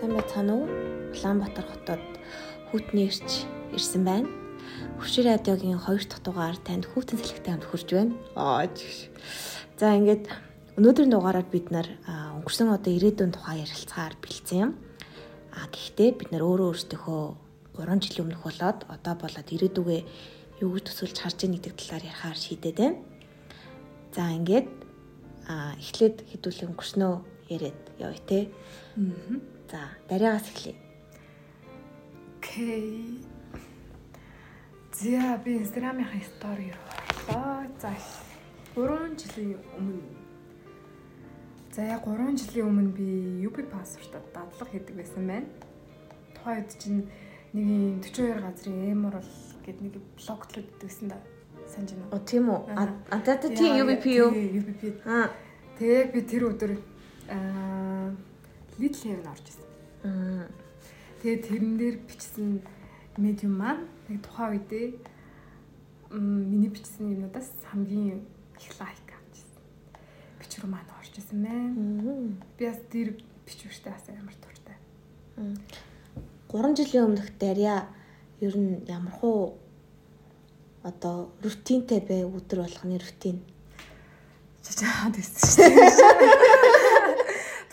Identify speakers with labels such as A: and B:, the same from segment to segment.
A: Сайн байцгаана уу? Улаанбаатар хотод хүүтний ирч ирсэн байна. Хөвшир радиогийн 2 дахь дугаар танд хүүтэн сэлгтэй хамт хүрж байна. Аа чигш. За ингээд өнөөдрийн дугаараар бид нар өнгөрсөн одоо ирээдүйн тухай ярилцахаар бэлдсэн юм. А гэхдээ бид нар өөрөө өөрсдийнхөө 3 жилийн өмнөх болоод одоо болоод ирээдүгээ юу гэж төсөлж харж байгаа гэдэг талаар ярихаар шийдээд байна. За ингээд а эхлээд хэдүүлээ өнгөрснөө яриад явъя те. Аа. За, дараагаас эхлэе.
B: Окей. Зя би Instagram-ийн стори руу орлоо. За 3 жилийн өмнө За яг 3 жилийн өмнө би UP пассвортод дадлага хийдэг байсан байна. Тухайн үед чинь нэг юм 42 газрын Emerald гэдэг нэг блоглоод идэгсэн да. Санаж байна?
A: Оо тийм үү? А та та тийм UP юу?
B: UP. Аа. Тэгээ би тэр өдөр аа Little Heaven орж ирсэн. Аа. Тэгээ тэрэн дээр бичсэн медиум маань нэг тухайн үедээ миний бичсэн юмудаас хамгийн их лайк авчихсан. Бичвэр маань орж ирсэн байна. Би бас тэр бичвэртэй бас ямар туртай.
A: 3 жилийн өмнөх дарья ер нь ямар хуу одоо рутинтэй бай өдөр болгоны рутин.
B: Чачаад байсан шүү дээ.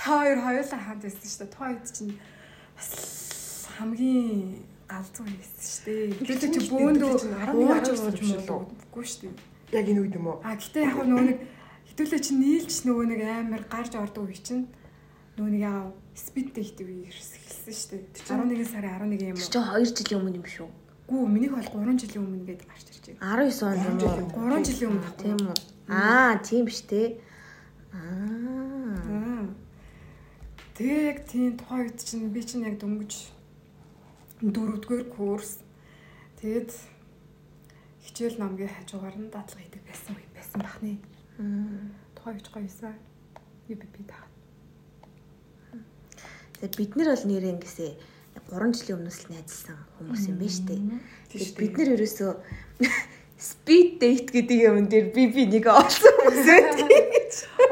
B: Хоёр хоёулаа хаанд байсан шүү дээ. Тухайн үед чинь бас хамгийн галзуу байсан шүү дээ.
C: Тэгээд чи бөөндөө 11 ууж
B: муугүй шүү дээ.
C: Яг энэ үед юм уу?
B: А гэтээ яг нөгөө нэг хитүүлээ чи нийлж нөгөө нэг амар гарч ордог үе чинь нөгөө нэг яа спидтэй хитв ирсэн шүү дээ. 11 сарын 11 юм уу?
A: Чи 2 жилийн өмнө юм шүү.
B: Гүү минийх бол 3 жилийн өмнө гээд гарч ирж
A: байна. 19 он юм уу?
B: 3 жилийн өмнө
A: тийм үү? Аа, тийм биш те. Аа.
B: Тэгээ яг тийм тухайн үед чинь би чинь яг дөнгөж дөрөвдүгээр курс. Тэгээд хичээл намгийн хажуугаар нь дадлага хийдэг байсан үе байсан бахны. Тухайн үед гоёсаа. UPP таа.
A: Тэгээд бид нар бол нэрээ ингэсээ 3 жилийн өмнөөс л найзалсан хүмүүс юм байна шүү дээ. Тэгээд бид нар ерөөсөө speed date гэдэг юм дээр би би нэг олсон хүмүүс.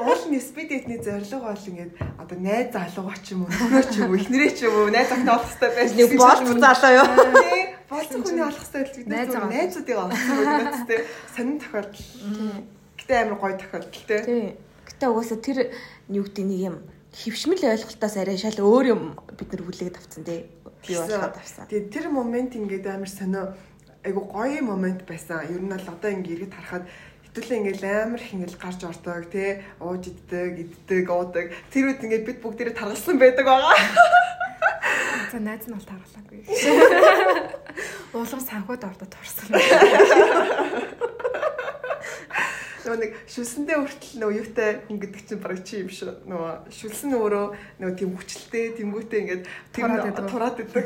C: Оолны speed date-ний зорилго бол ингээд одоо найз залуугаа ч юм уу, нөхрөө ч юм уу, эхнэрээ ч юм уу, найз охин олох хэрэгтэй байж
A: нэг болц залуу юу.
C: Тий. Болц хүний олох хэрэгтэй бид нар найзуудыг олсон гэдэг тий. Сонин тохиолдол. Гэтэ амар гоё тохиолдол тий.
A: Тий. Гэтэ угаасаа тэр юу гэдэг нэг юм хөвшмөл ойлголтоос арай шал өөр юм бид нар хүлээгээд авцсан тий. Би болоход авсан.
C: Тэгээ тэр момент ингээд амар сонио айгу гоё момент байсан. Ер нь бол одоо ингэ иргэд харахад хэвлээ ингээл амар их ингээл гарч ордог тий ууж иддэг иддэг уудаг тэр үед ингээд бид бүгдээрээ таргалсан байдаг байгаа.
B: За найз нь бол таргалаагүй. Уулан санхуд ордод торсон.
C: нөгөө нэг шүлсэндээ хүртэл нөгөө юутай хүн гэдэг чинь бараг чи юм шүү. Нөгөө шүлсэн өөрөө нөгөө тийм хүчлээ, тэнгүүтээ ингээд
B: идэг.
C: Тураад идэг.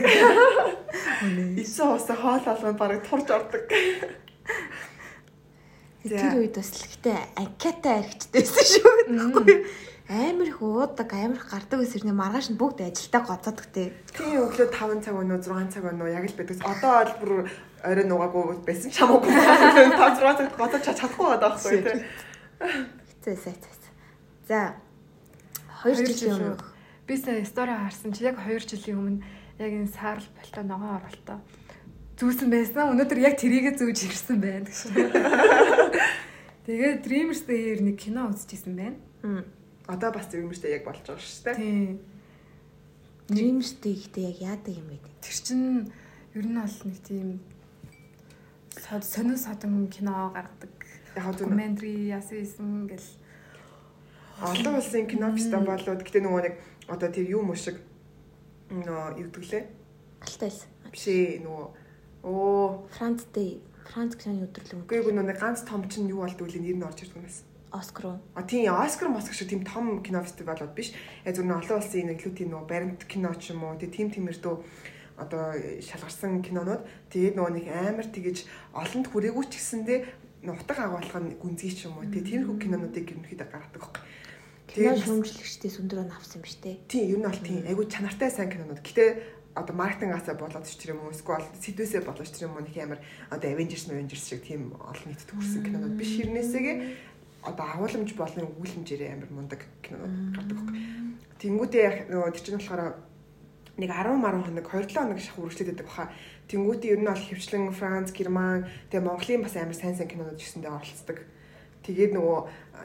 C: Исэн уусаа хоол алганд бараг турж ордог.
A: Тэр үед бас л гэтээ анкета аригчдээсэн шүү гэхгүй амар их уудаг амар их гардаг эсэрний маргааш нь бүгд ажилдаа гоцоодаг те.
C: Тийм өглөө 5 цаг өнөө 6 цаг өнөө яг л байдаг. Одоо бол бүр орой нугаагүй байсан ч хамаагүй. 5 6 цаг гоцоо чадахгүй байгаа байхгүй те.
A: Хэцээ сайт. За 2 жилийн өмнө
B: би сая стори харсан чи яг 2 жилийн өмнө яг энэ саарл болтой ногоон оролтоо зүүсэн байсан. Өнөөдөр яг тэрийгэ зүүж ирсэн байна гэж. Тэгээд Dreamers дээр нэг кино үзчихсэн байна.
C: Одоо бас Dreamers-тэй яг болж байгаа шүү дээ.
B: Тийм.
A: Dreamers-тэй ихтэй яг яадаг юм бэ?
B: Тэр чинь ер нь бол нэг тийм сонин содон кино гаргадаг.
C: Яг
B: докюментари яасан гэл
C: олон улсын кино фестивал болоод гэтээ нөгөө нэг одоо тэр юм уу шиг нөө югдглээ.
A: Алтайс.
C: Биш ээ нөгөө оо
A: Францтэй Франц киноны өдрөлөг.
C: Үгүй нэг ганц том чинь юу болдгоо нэр нь орж ирдэг юм байна.
A: Оскар уу?
C: А тийм Оскар Москва шиг тийм том кино фестивалууд биш. Яг зөв олон улсын нэг илүү тийм нөгөө баримт кино ч юм уу тийм тиймэрдүү одоо шалгарсан кинонууд тэгээд нөгөө нэг амар тэгэж олонд хүрээгүй ч гэсэндээ нутаг агуулга нь гүнзгий ч юм уу тийм тиймэрхүү кинонуудыг ерөнхийдөө гаргадаг байхгүй.
A: Тэгээд шүүмжлэгчтэй сүндрөө авсан биз дээ.
C: Тийм ер нь бол тийм айгу чанартай сайн кинонууд. Гэтэ одоо маркетингасаа болоод ч тэр юм уу эсвэл сэдвээсээ болоод ч тэр юм уу нэг амар одоо Avengers Avengers шиг тийм олон нийтэд хүрсэн кинонууд биш хэрнээсээ одоо агуулмж болны өгүүлэмжээрээ амар мундаг кинонууд гардаг байхгүй. Тэнгүүдээ яг нөгөө тэр чинь болохоор нэг 10 10 хоног 2 7 хоног шахуу үргэлжлээд байдаг баха. Тэнгүүтээ ер нь бол хөвчлэн Франц, Герман, тэгээ Монголын бас амар сайн сайн кинонууд гэсэндээ оролцдог. Тэгээд нөгөө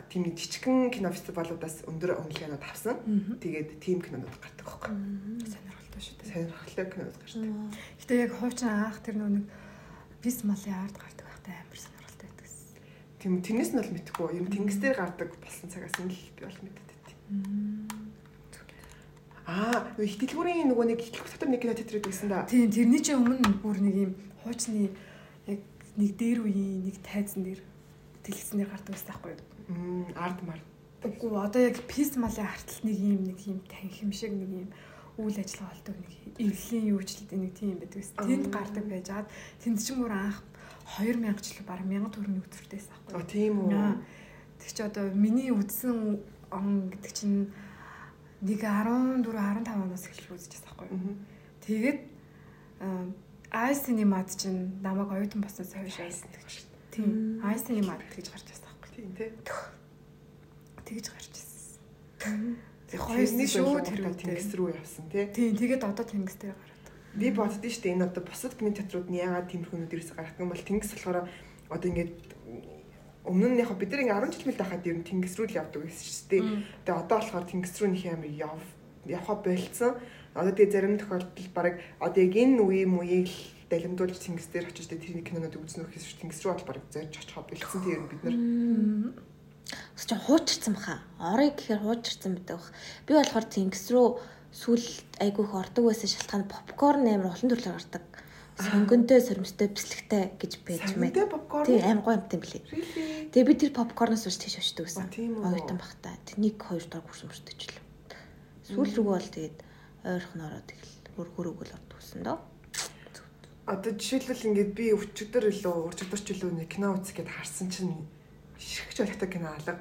C: тийм жижигхэн кино фестивалуудаас өндөр үнэлгээнүүд авсан. Тэгээд тим кинонууд гардаг байхгүй.
B: Сонирхолтой шүү дээ.
C: Сонирхолтой кинонууд гардаг.
B: Гэтэ яг хуучин анх тэр нэг бис малын ард гардаг байхтай амар сонирхолтой байдаг.
C: Тийм тэрнээс нь бол мэдхгүй. Юм тэнгис дээр гардаг болсон цагаас нь л би бол мэддэг. Аа, нөгөө их дэлгүүрийн нөгөө нэг ихтлэх дотор нэг кино театрд байсан да.
B: Тийм, тэрний чинь өмнө бүр нэг юм хуучны яг нэг дээр үеийн нэг тайзан дээр тэлгэснээр гардаг байсан байхгүй юу?
C: Мм, ард мард.
B: Үгүй одоо яг пис малын харталт нэг юм нэг юм танхим шиг нэг юм үйл ажиллагаа болдог нэг эвлэлийн юучлалт нэг тийм байдаг байсан. Тэнд гардаг байж хаад тэнд чинь бүр анх 2000 жил баг 1000 төгрөгийн өдөртөөс
C: байхгүй. А тийм үү.
B: Тэг чи одоо миний үдсэн он гэдэг чинь нэг 14 15 оноос эхэлж үзчихсэн байхгүй. Тэгээд айсны мад чинь намайг оюутан болсноос хойш айсан гэж. Тийм. Айсны мад гэж гарч ирсэн байхгүй.
C: Тийм тий.
B: Тэгж гарч ирсэн.
C: Тэг хоёрны шүү тэр тэнгис рүү явсан тий.
B: Тийм. Тэгээд одоо тэнгис дээр гараад.
C: Би боддөө шүү дээ энэ одоо бусад кино театрууд нь яагаад тиймэрхүү нүдэрээс гарах юм бол тэнгис болохоор одоо ингээд өмнө нь яг бид ингээ 10 жил мэл байхад ер нь тэнгис рүү л явдаг байсан шүү дээ. Тэгээ одоо болохоор тэнгис рүү нөх амар яв явха болцсон. Одоо тэгээ зарим тохиолдолд баг одоо яг энэ үеийн үеийг далимдуулж тэнгис дээр очиж тэр кинонод үзнэ гэхээс шүү тэнгис рүү бол баг зорж очихоо болцсон тийм ер нь бид нар.
A: Өс чи хуучирсан баха. Орыг гэхээр хуучирсан байдаг бах. Би болохоор тэнгис рүү сүүл айгүйх ордог байсан шалтгаан попкорн амар олон төрлөөр гардаг сонгонтой сөрмстэй бислэгтэй гэж байж
C: мэд.
A: Тийм аим гоё юм блий. Тэгээ би тэр попкорноос ууш тийш очдөг гэсэн. Оюутан бахта. Нэг хоёр дор хүрсэн мөртөж л. Сүүл рүү бол тэгээд ойрхон ороод тэгэл хөр хөрөөгөл ордог гэсэн дөө.
C: Одоо жишээлбэл ингээд би өчигдөр илүү өчигдөрч илүү нэг кино үзэх гээд харсан чинь ширхэж олигтой кино алга.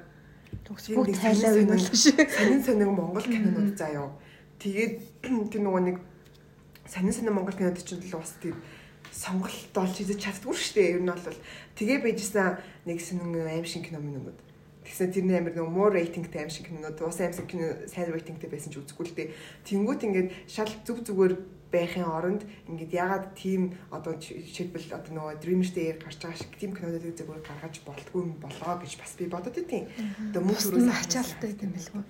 A: Төгс бүх тайлаа юм л
C: шүү. Сонин сонин Монгол кинонууд заяа. Тэгээд тэр нөгөө нэг сонин сонин Монгол кинод ч л бас тийм сонголт олж хийж чаддгүй шүү дээ. Ер нь бол тэгээ байжсэн нэг сонин аим шиг кино минууд. Тэгсэн тэрний амир нэг more ratingтэй аим шиг кинонууд ус аим шиг кино сайн рейтингтэй байсан ч үзэхгүй л дээ. Тэнгүүт ингээд шал зүг зүгээр байхын оронд ингээд ягаад тийм одоо жишээлбэл одоо нөгөө Dreamers-тэй гарч байгаа шиг тийм кинонуудыг зүгээр гаргаж болтгүй юм болоо гэж бас би бодод тийм.
B: Одоо мөн төрөөс ачаалттай юм билгүй.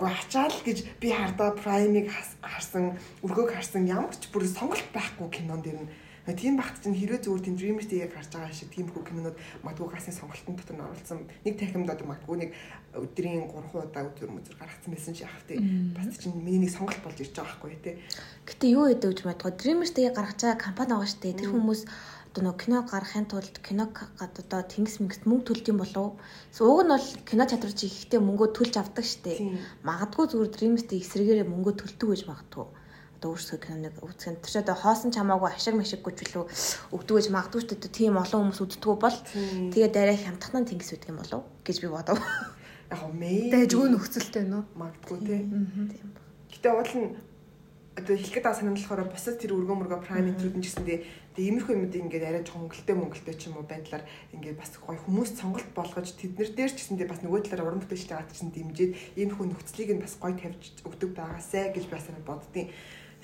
C: Уу ачаал гэж би хардаа Prime-ыг харсан, өргөөг харсан ямар ч бүр сонголт байхгүй кинон дэр нь тийм багт чинь хэрвээ зүгээр тийм Dreamers Day-г гарч байгаа шиг тийм хүү кинонууд магадгүй гасны сонголтын дотор нь оролцсон. Нэг танхимд одоо магадгүй нэг өдрийн 3 удаа өдөр мөзөр гаргацсан байсан яах вэ? Бас чинь миний нэг сонголт болж ирж байгаа байхгүй тий.
A: Гэтэ юу гэдэг вэ магадгүй Dreamers Day-г гаргаж байгаа компани байгаа дээ. Тэр хүмүүс одоо нөгөө кино гаргахын тулд кино одоо тэнгис мэнгэст мөнгө төлд юм болов уг нь бол кино чадварч ихтэй мөнгөө төлж авдаг штеп магадгүй зүгээр дримстэй эсрэгээрээ мөнгөө төлдөг гэж магадгүй одоо өөрсдөө киноныг үзэх тэр ч одоо хоосон чамаагүй ашиг машиггүй ч үлээ өгдөг гэж магадгүй ч гэдэг тийм олон хүмүүс үздэггүй бол тэгээ дараа хямдхан тэнгис үүдэг юм болов гэж би бодов.
C: Яг хөө мэй
B: дайжгүй нөхцөлтэй нөө?
C: магадгүй тийм гэтээ уул нь одоо хэлэхэд санаа болохоор бусад тэр өргөө мөргөө прайм интрүүд нь гэсэндээ тэгээ иймэрхүү юмд ингээд арай чонголтой мөнгөлтэй ч юм уу байдлаар ингээд бас гоё хүмүүс сонголт болгож тэднэр дээр ч гэсэндээ бас нөгөө талаараа уран бүтээлчтэй гад чинь дэмжиж иймэрхүү нөхцөлийг нь бас гоё тавьж өгдөг байгаасай гэж бас боддیں۔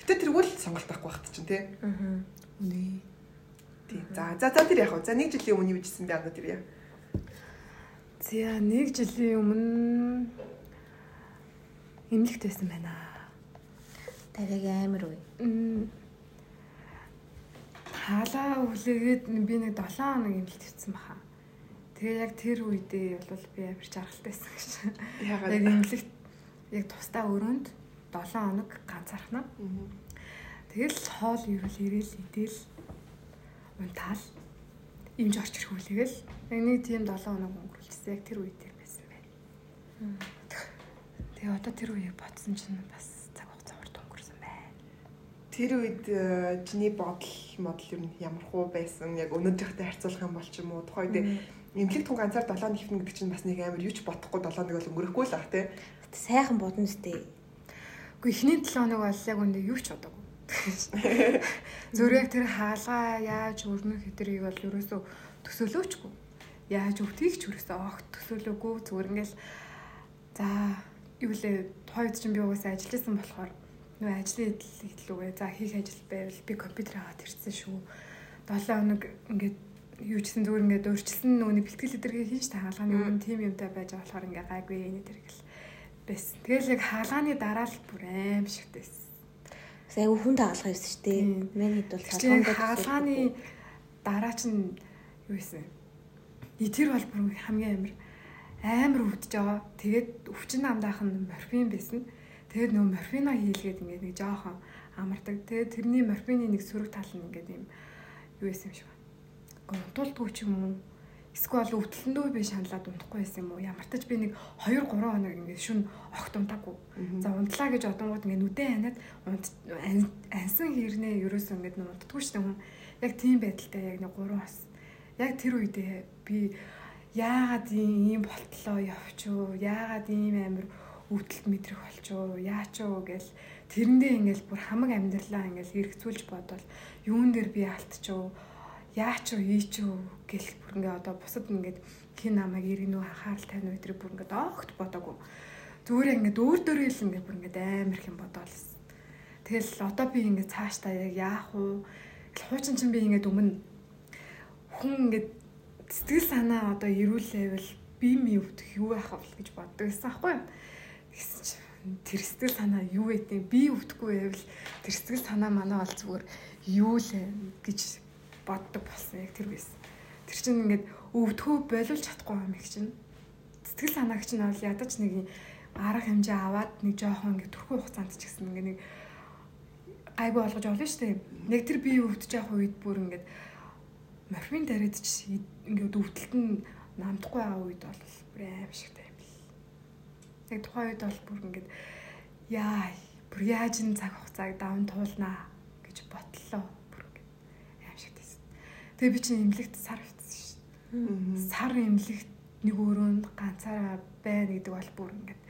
C: Гэтэ тэргүүл сонголт байхгүй багт чинь тий. Аа. Үнэ. Тий. За за за тэр яг хөө. За нэг жилийн өмнө юу бичсэн бэ одоо тэр яа.
B: За нэг жилийн өмнө эмнэлэгт байсан байна.
A: Тариг амар үе.
B: Хаалаа өглөөгээд би нэг 7 хоног имлэлт ирсэн баха. Тэгээ яг тэр үедээ бол би амар жаргалтайсан гэж. Яг имлэгт яг тусдаа өрөөнд 7 хоног ганцаархнаа. Тэгэл хоол ирүүл ирээл идэл унтаал имж орч ирэх үлээгэл яг нэг тийм 7 хоног өнгөрүүлсэн яг тэр үед байсан байна. Тэгээ одоо тэр үеийг бодсон чинь бас
C: Тэр үед э, чиний бодол модал ер нь ямар хуу байсан? Яг өнөөдрийнхтэй харьцуулах юм бол ч юм уу тухайд эмнэлэг тун ганцаар 7 нэхнэ гэдэг чинь бас нэг амар юу ч бодохгүй 7 нэг бол өнгөрөхгүй л ах тий.
A: Сайхан бодно сте.
B: Уу эхний 7 хоног бол яг үндэ юу ч бодоагүй. Зүрэг тэр хаалгаа яаж өрнөх хэдрийг бол ерөөсөө төсөөлөөчгүй. Яаж өвтгийг ч ерөөсөө огт төсөөлөөгүй зүгээр ингээл за юу лээ тухайд чинь би угаасаа ажилласан болохоор нөө ажлын хэллүүгээ за хийх ажил байвал би компьютер аваад ирсэн шүү. 7 хоног ингээд юу ч гэсэн зүгээр ингээд өөрчлөсөн нөгөөний бэлтгэл өдргийг хийж та хаалганы өмнө тим юмтай байж байгаа болохоор ингээд гайгүй энэ төр гэл байсан. Тэгэл яг хаалганы дараа л бүр аим шигтэйсэн.
A: Айгу хүн дагалгаа байсан шүү дээ. Миний бол
B: салгонд хаалганы дараа чинь юу байсан? Тэр бол бүр хамгийн амар амар өвдөж байгаа. Тэгээд өвчин намдаах нь морфин байсан. Тэгээд нөө морфино хийлгээд ингээд нэг жоохон амардаг. Тэгээд тэрний морфины нэг сөрөг тал нь ингээд юм юу байсан юм шиг унтуулдгүй ч юм уу эсвэл өвдөлтөндөө би шаналаад унтахгүй байсан юм уу? Ямар ч би нэг 2 3 хоног ингээд шүн огт унтаагүй за унтлаа гэж одонгууд ингээд нүдэн ханаад ансан хэрнээ ерөөсөө ингээд унтдаггүй дээ хүн. Яг тийм байдалтай яг нэг 3 бас яг тэр үедээ би яагаад ийм болтлоо явчуу яагаад ийм амир өвдөлт мэдрэх болчоо яачуу гэл. Тэрэндээ ингээл бүр хамаг амьдралаа ингээл хэрэгцүүлж бодвол юун дээр би алтчуу яач уу ийч үү гэл бүр ингээ одоо бусад ингээд хин намайг иргэнүү анхаарал тавина өдрийг бүр ингээд огт бодоагүй. Зүгээр ингээд өөр дөрөө л ингээд бүр ингээд амар их юм бодоол. Тэгэл одоо би ингээд цаашдаа яг яах вэ? Хуучин чинь би ингээд өмнө хүн ингээд сэтгэл санаа одоо ирүүлээвэл би ми өвдөх юу байх вэ гэж боддог гэсэн аахгүй юу? Тэгсэн чинь тэр сэтгэл санаа юу гэдэг би өвдөхгүй байвал тэр сэтгэл санаа манай бол зүгээр юу лээ гэж боддог болсон яг тэр байсан. Тэр чинь ингээд өвдгөө боловч чадахгүй юм их чинь. Сэтгэл санаагч нь бол ядаж нэг арга хэмжээ аваад нэг жоохон ингээд төрхөө хугацаанд ч гэсэн ингээд нэг гайгүй болгож олно шүү дээ. Нэг тэр бие өвдөж явах үед бүр ингээд морфин тариад ч ингээд өвдөлт нь намдахгүй байгаа үед бол бүр аим шигтэй юм бэл. Яг тухайн үед бол бүр ингээд яа бүр яаж энэ цаг хугацааг даван туулнаа гэж ботлоо Тэгээ би чинь имлэгт сар битсэн шүү. Сар имлэгт нэг өрөөнд ганцаараа байна гэдэг бол бүр ингээд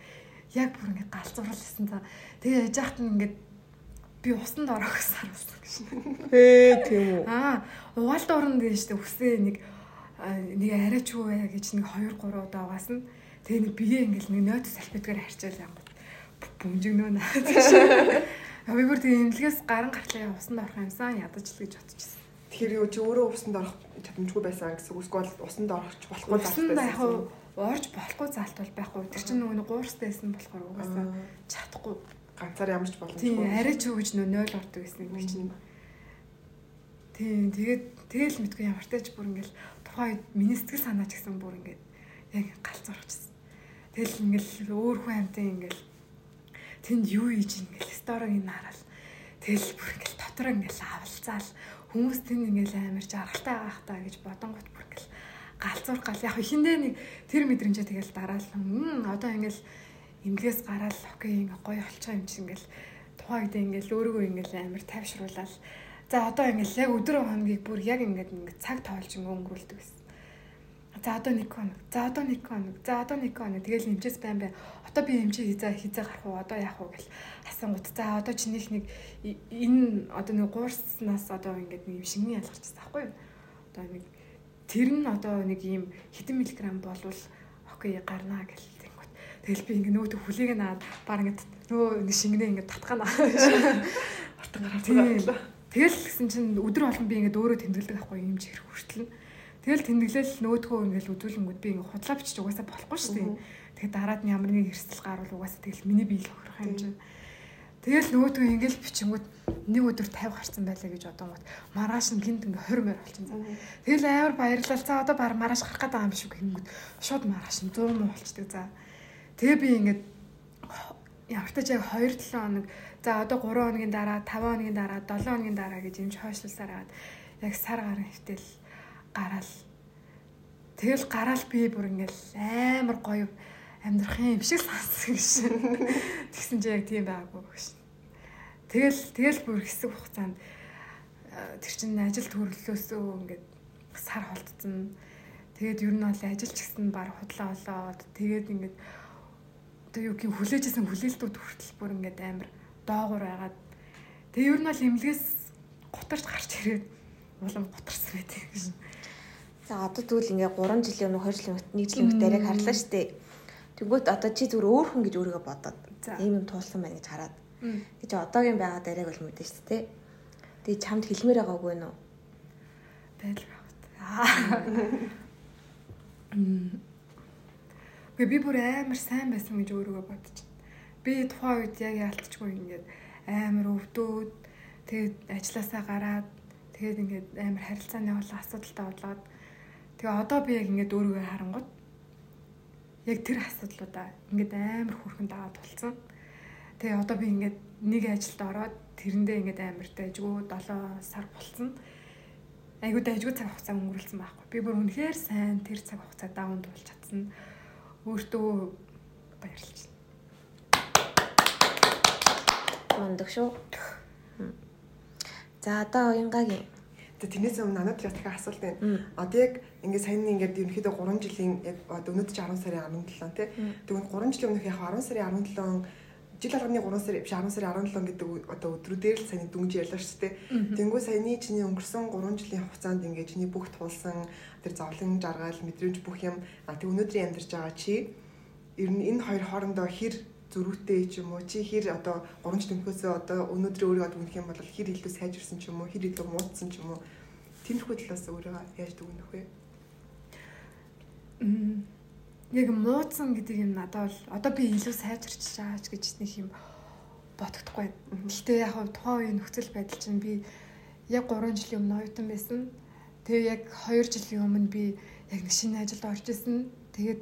B: яг бүр ингээд галзуурласан за. Тэгээ яж хат нь ингээд би усанд орох сар болсон гэж.
A: Ээ тийм үү.
B: Аа, угаалт орно гэж штэ үсээ нэг нэг арайч юу вэ гэж нэг 2 3 удаа угаас нь тэгээ нэг бие ингээл нэг нойт салфетгаар харьцаал янгот бүмжигнөө наа. Бүр тэгээ имлгээс гаран гартлаа усанд орох юмсан ядаж л гэж бодчихсон.
C: Тэгэхээр юу чи өөрөө усанд орох чадамжгүй байсан гэсэн үг эсвэл усанд орохч болохгүй
B: залт байсан. Яг нь орж болохгүй залт бол байхгүй. Тэр чинь нөгөө гуурстай байсан болохоор угаасаа чадахгүй.
C: Ганцаар ямар ч боломжгүй.
B: Тийм, арай ч өгж нөө 0 ордог байсан юм чинь. Тийм, тэгээд тэгэл мэдгүй ямар тач бүр ингээл тухайн үед миний сэтгэл санаа ч гэсэн бүр ингээд яг галзуурчихсан. Тэгэл ингээл өөр хүн амтан ингээл тэнд юу ийж ингээл сторог ин хараад тэгэл бүр ингээл дотор ингээл авалцаал хүмүүс тэнд ингээл амар жаргалтай байгаа хта гэж бодонгот бүр ингээл галзуур гал. Яг хиндээ нэг тэр мэдрэмжээ тэгэл дараал юм одоо ингээл имлгээс гараал окей ингээ гоё олцоо юм чи ингээл тухайн үед ингээл өөрийгөө ингээл амар тайвшруулаад за одоо ингээл яг өдөр хоногийг бүр яг ингээд ингээ цаг тоолж өнгөрүүлдэг байсан За одоо нэг хоног. За одоо нэг хоног. За одоо нэг хоног. Тэгэл нэмчээс байн бай. Одоо би нэмчээ хизээ хизээ гарах уу? Одоо яах вэ гэл асангууд. За одоо чинийх нэг энэ одоо нэг гуурснаас одоо ингээд нэг юм шингэн ялгарчсан байхгүй юу? Одоо нэг тэр нь одоо нэг ийм хэдэн миллиграм болвол окей гарнаа гэл тэнгүүт. Тэгэл би ингээд нөөдө хүлээг наад баг ингээд нөө нэг шингэнээ ингээд татгана. Ортон гараад. Тэгэл гэсэн чинь өдөр болгон би ингээд өөрөө тэмдэглэдэг байхгүй юм чихэр хүртэл нь Тэгэл тэмдэглэл нөөдгөө ингээл үзүүлэнгүүд би ингээ худлаа бичиж угаасаа болохгүй шүү дээ. Тэгэхээр дараад нь ямар нэг эрсдэл гарвал угаасаа тэгэл миний биел хохирох чинь. Тэгэл нөөдгөө ингээл бичингүүд нэг өдөр 50 гарсан байлаа гэж одонгууд маргааш нь гинт ингээ 20 мөр болчихсон. Тэгэл амар баярлал. За одоо баг маргааш гарах гэдэг юм биш үү гэнгүүт шууд маргааш нь 100 муу болчихдаг. За тэгээ би ингээд явартаж яг 2 7 хоног за одоо 3 хоногийн дараа 5 хоногийн дараа 7 хоногийн дараа гэж юмч хойшлуулсаар аваад яг сар гарын хөвтөл гараал. Тэгэл гараал би бүр ингээл амар гоё амьдрах юм шиг сонссон гэж. Тэгсэн чи яг тийм байгаагүй гэж. Тэгэл тэгэл бүр хэсэг хугацаанд тэр чинь ажил төрлөөсөө ингээд сар холдсон. Тэгээд ер нь бол ажиллаж гисэн баг худлаа болоод тэгээд ингээд одоо юу гин хүлээжсэн хүлээлтүүд хүртэл бүр ингээд амар доогуур байгаад тэгээд ер нь бол имлгээс гутарч гарч ирээд улам гутарсан байдаг гэж.
A: За одоо тэгвэл ингээ 3 жилийн өмнө 2 жилийн өмнө 1 жилийн өмнө дарыг харлаа шүү дээ. Тэгвэл одоо чи зүгээр өөр хүн гэж өөрийгөө бодоод ийм юм туулсан байна гэж хараад. гэж одоогийн байгаа дарааг бол мэдэн шүү дээ. Тэгээ чамд хэлмээр байгаагүй нөө.
B: Байдал байх. Гэ би бүр амар сайн байсан гэж өөрийгөө байна. Би тухайн үед яг яалтчгүй ингээд амар өвдөөд тэгээд ажилласаа гараад тэгээд ингээд амар харилцааны болон асуудалтай болоод тэгээ одоо би яг ингээд өөрийгөө харангууд яг тэр асуудлуудаа ингээд амар хүрхэн дагаад болцсон. Тэгээ одоо би ингээд нэг ажилд ороод тэрэндээ ингээд амар дайжгүй 7 сар болцсон. Айгуу дайжгүй цаг хугацаа өнгөрүүлсэн байхгүй. Би бүр үнэхээр сайн тэр цаг хугацаа дааунд болж чадсан. Өөртөө баярлж байна.
A: Мундаг шүү. За одоо уянгагийн
C: Тэгээ тэрнээс өмнө надад яг дахиад асуулт байна. Одоо яг ингээд сайн ингээд ерөнхийдөө 3 жилийн яг өнөөдөр 10 сарын 17 тий. Тэгвэл 3 жилийн өмнөх яг 10 сарын 17 жил алганы 3 сар биш 10 сарын 17 гэдэг одоо өдрүүдээр л саяны дүнж ярьлаа шүү дээ. Тэнгүү саяны чиний өнгөрсөн 3 жилийн хугацаанд ингээд чиний бүх туулсан тэр зовлон жаргал мэдрэмж бүх юм а тэг өнөөдрийн амьдарч байгаа чи ер нь энэ хоёр хоорондоо хэр зөрүүтэй ч юм уу чи хэр одоо 3 жилийн өмнөөсөө одоо өнөөдөр өөрийгөө дүгнэх юм бол хэр илүү сайжирсан ч юм уу хэр илүү муудсан ч юм уу тиймэрхүү талаас өөрийгөө яаж дүгнэх вэ?
B: Мм яг муудсан гэдэг юм надад бол одоо би илүү сайжирч чааж гэж нэг юм бодогдохгүй. Гэхдээ яг тухайн үеийн нөхцөл байдал чинь би яг 3 жилийн өмнө оюутан байсан. Тэгээ яг 2 жилийн өмнө би яг нэг шинэ ажилд орж исэн. Тэгээд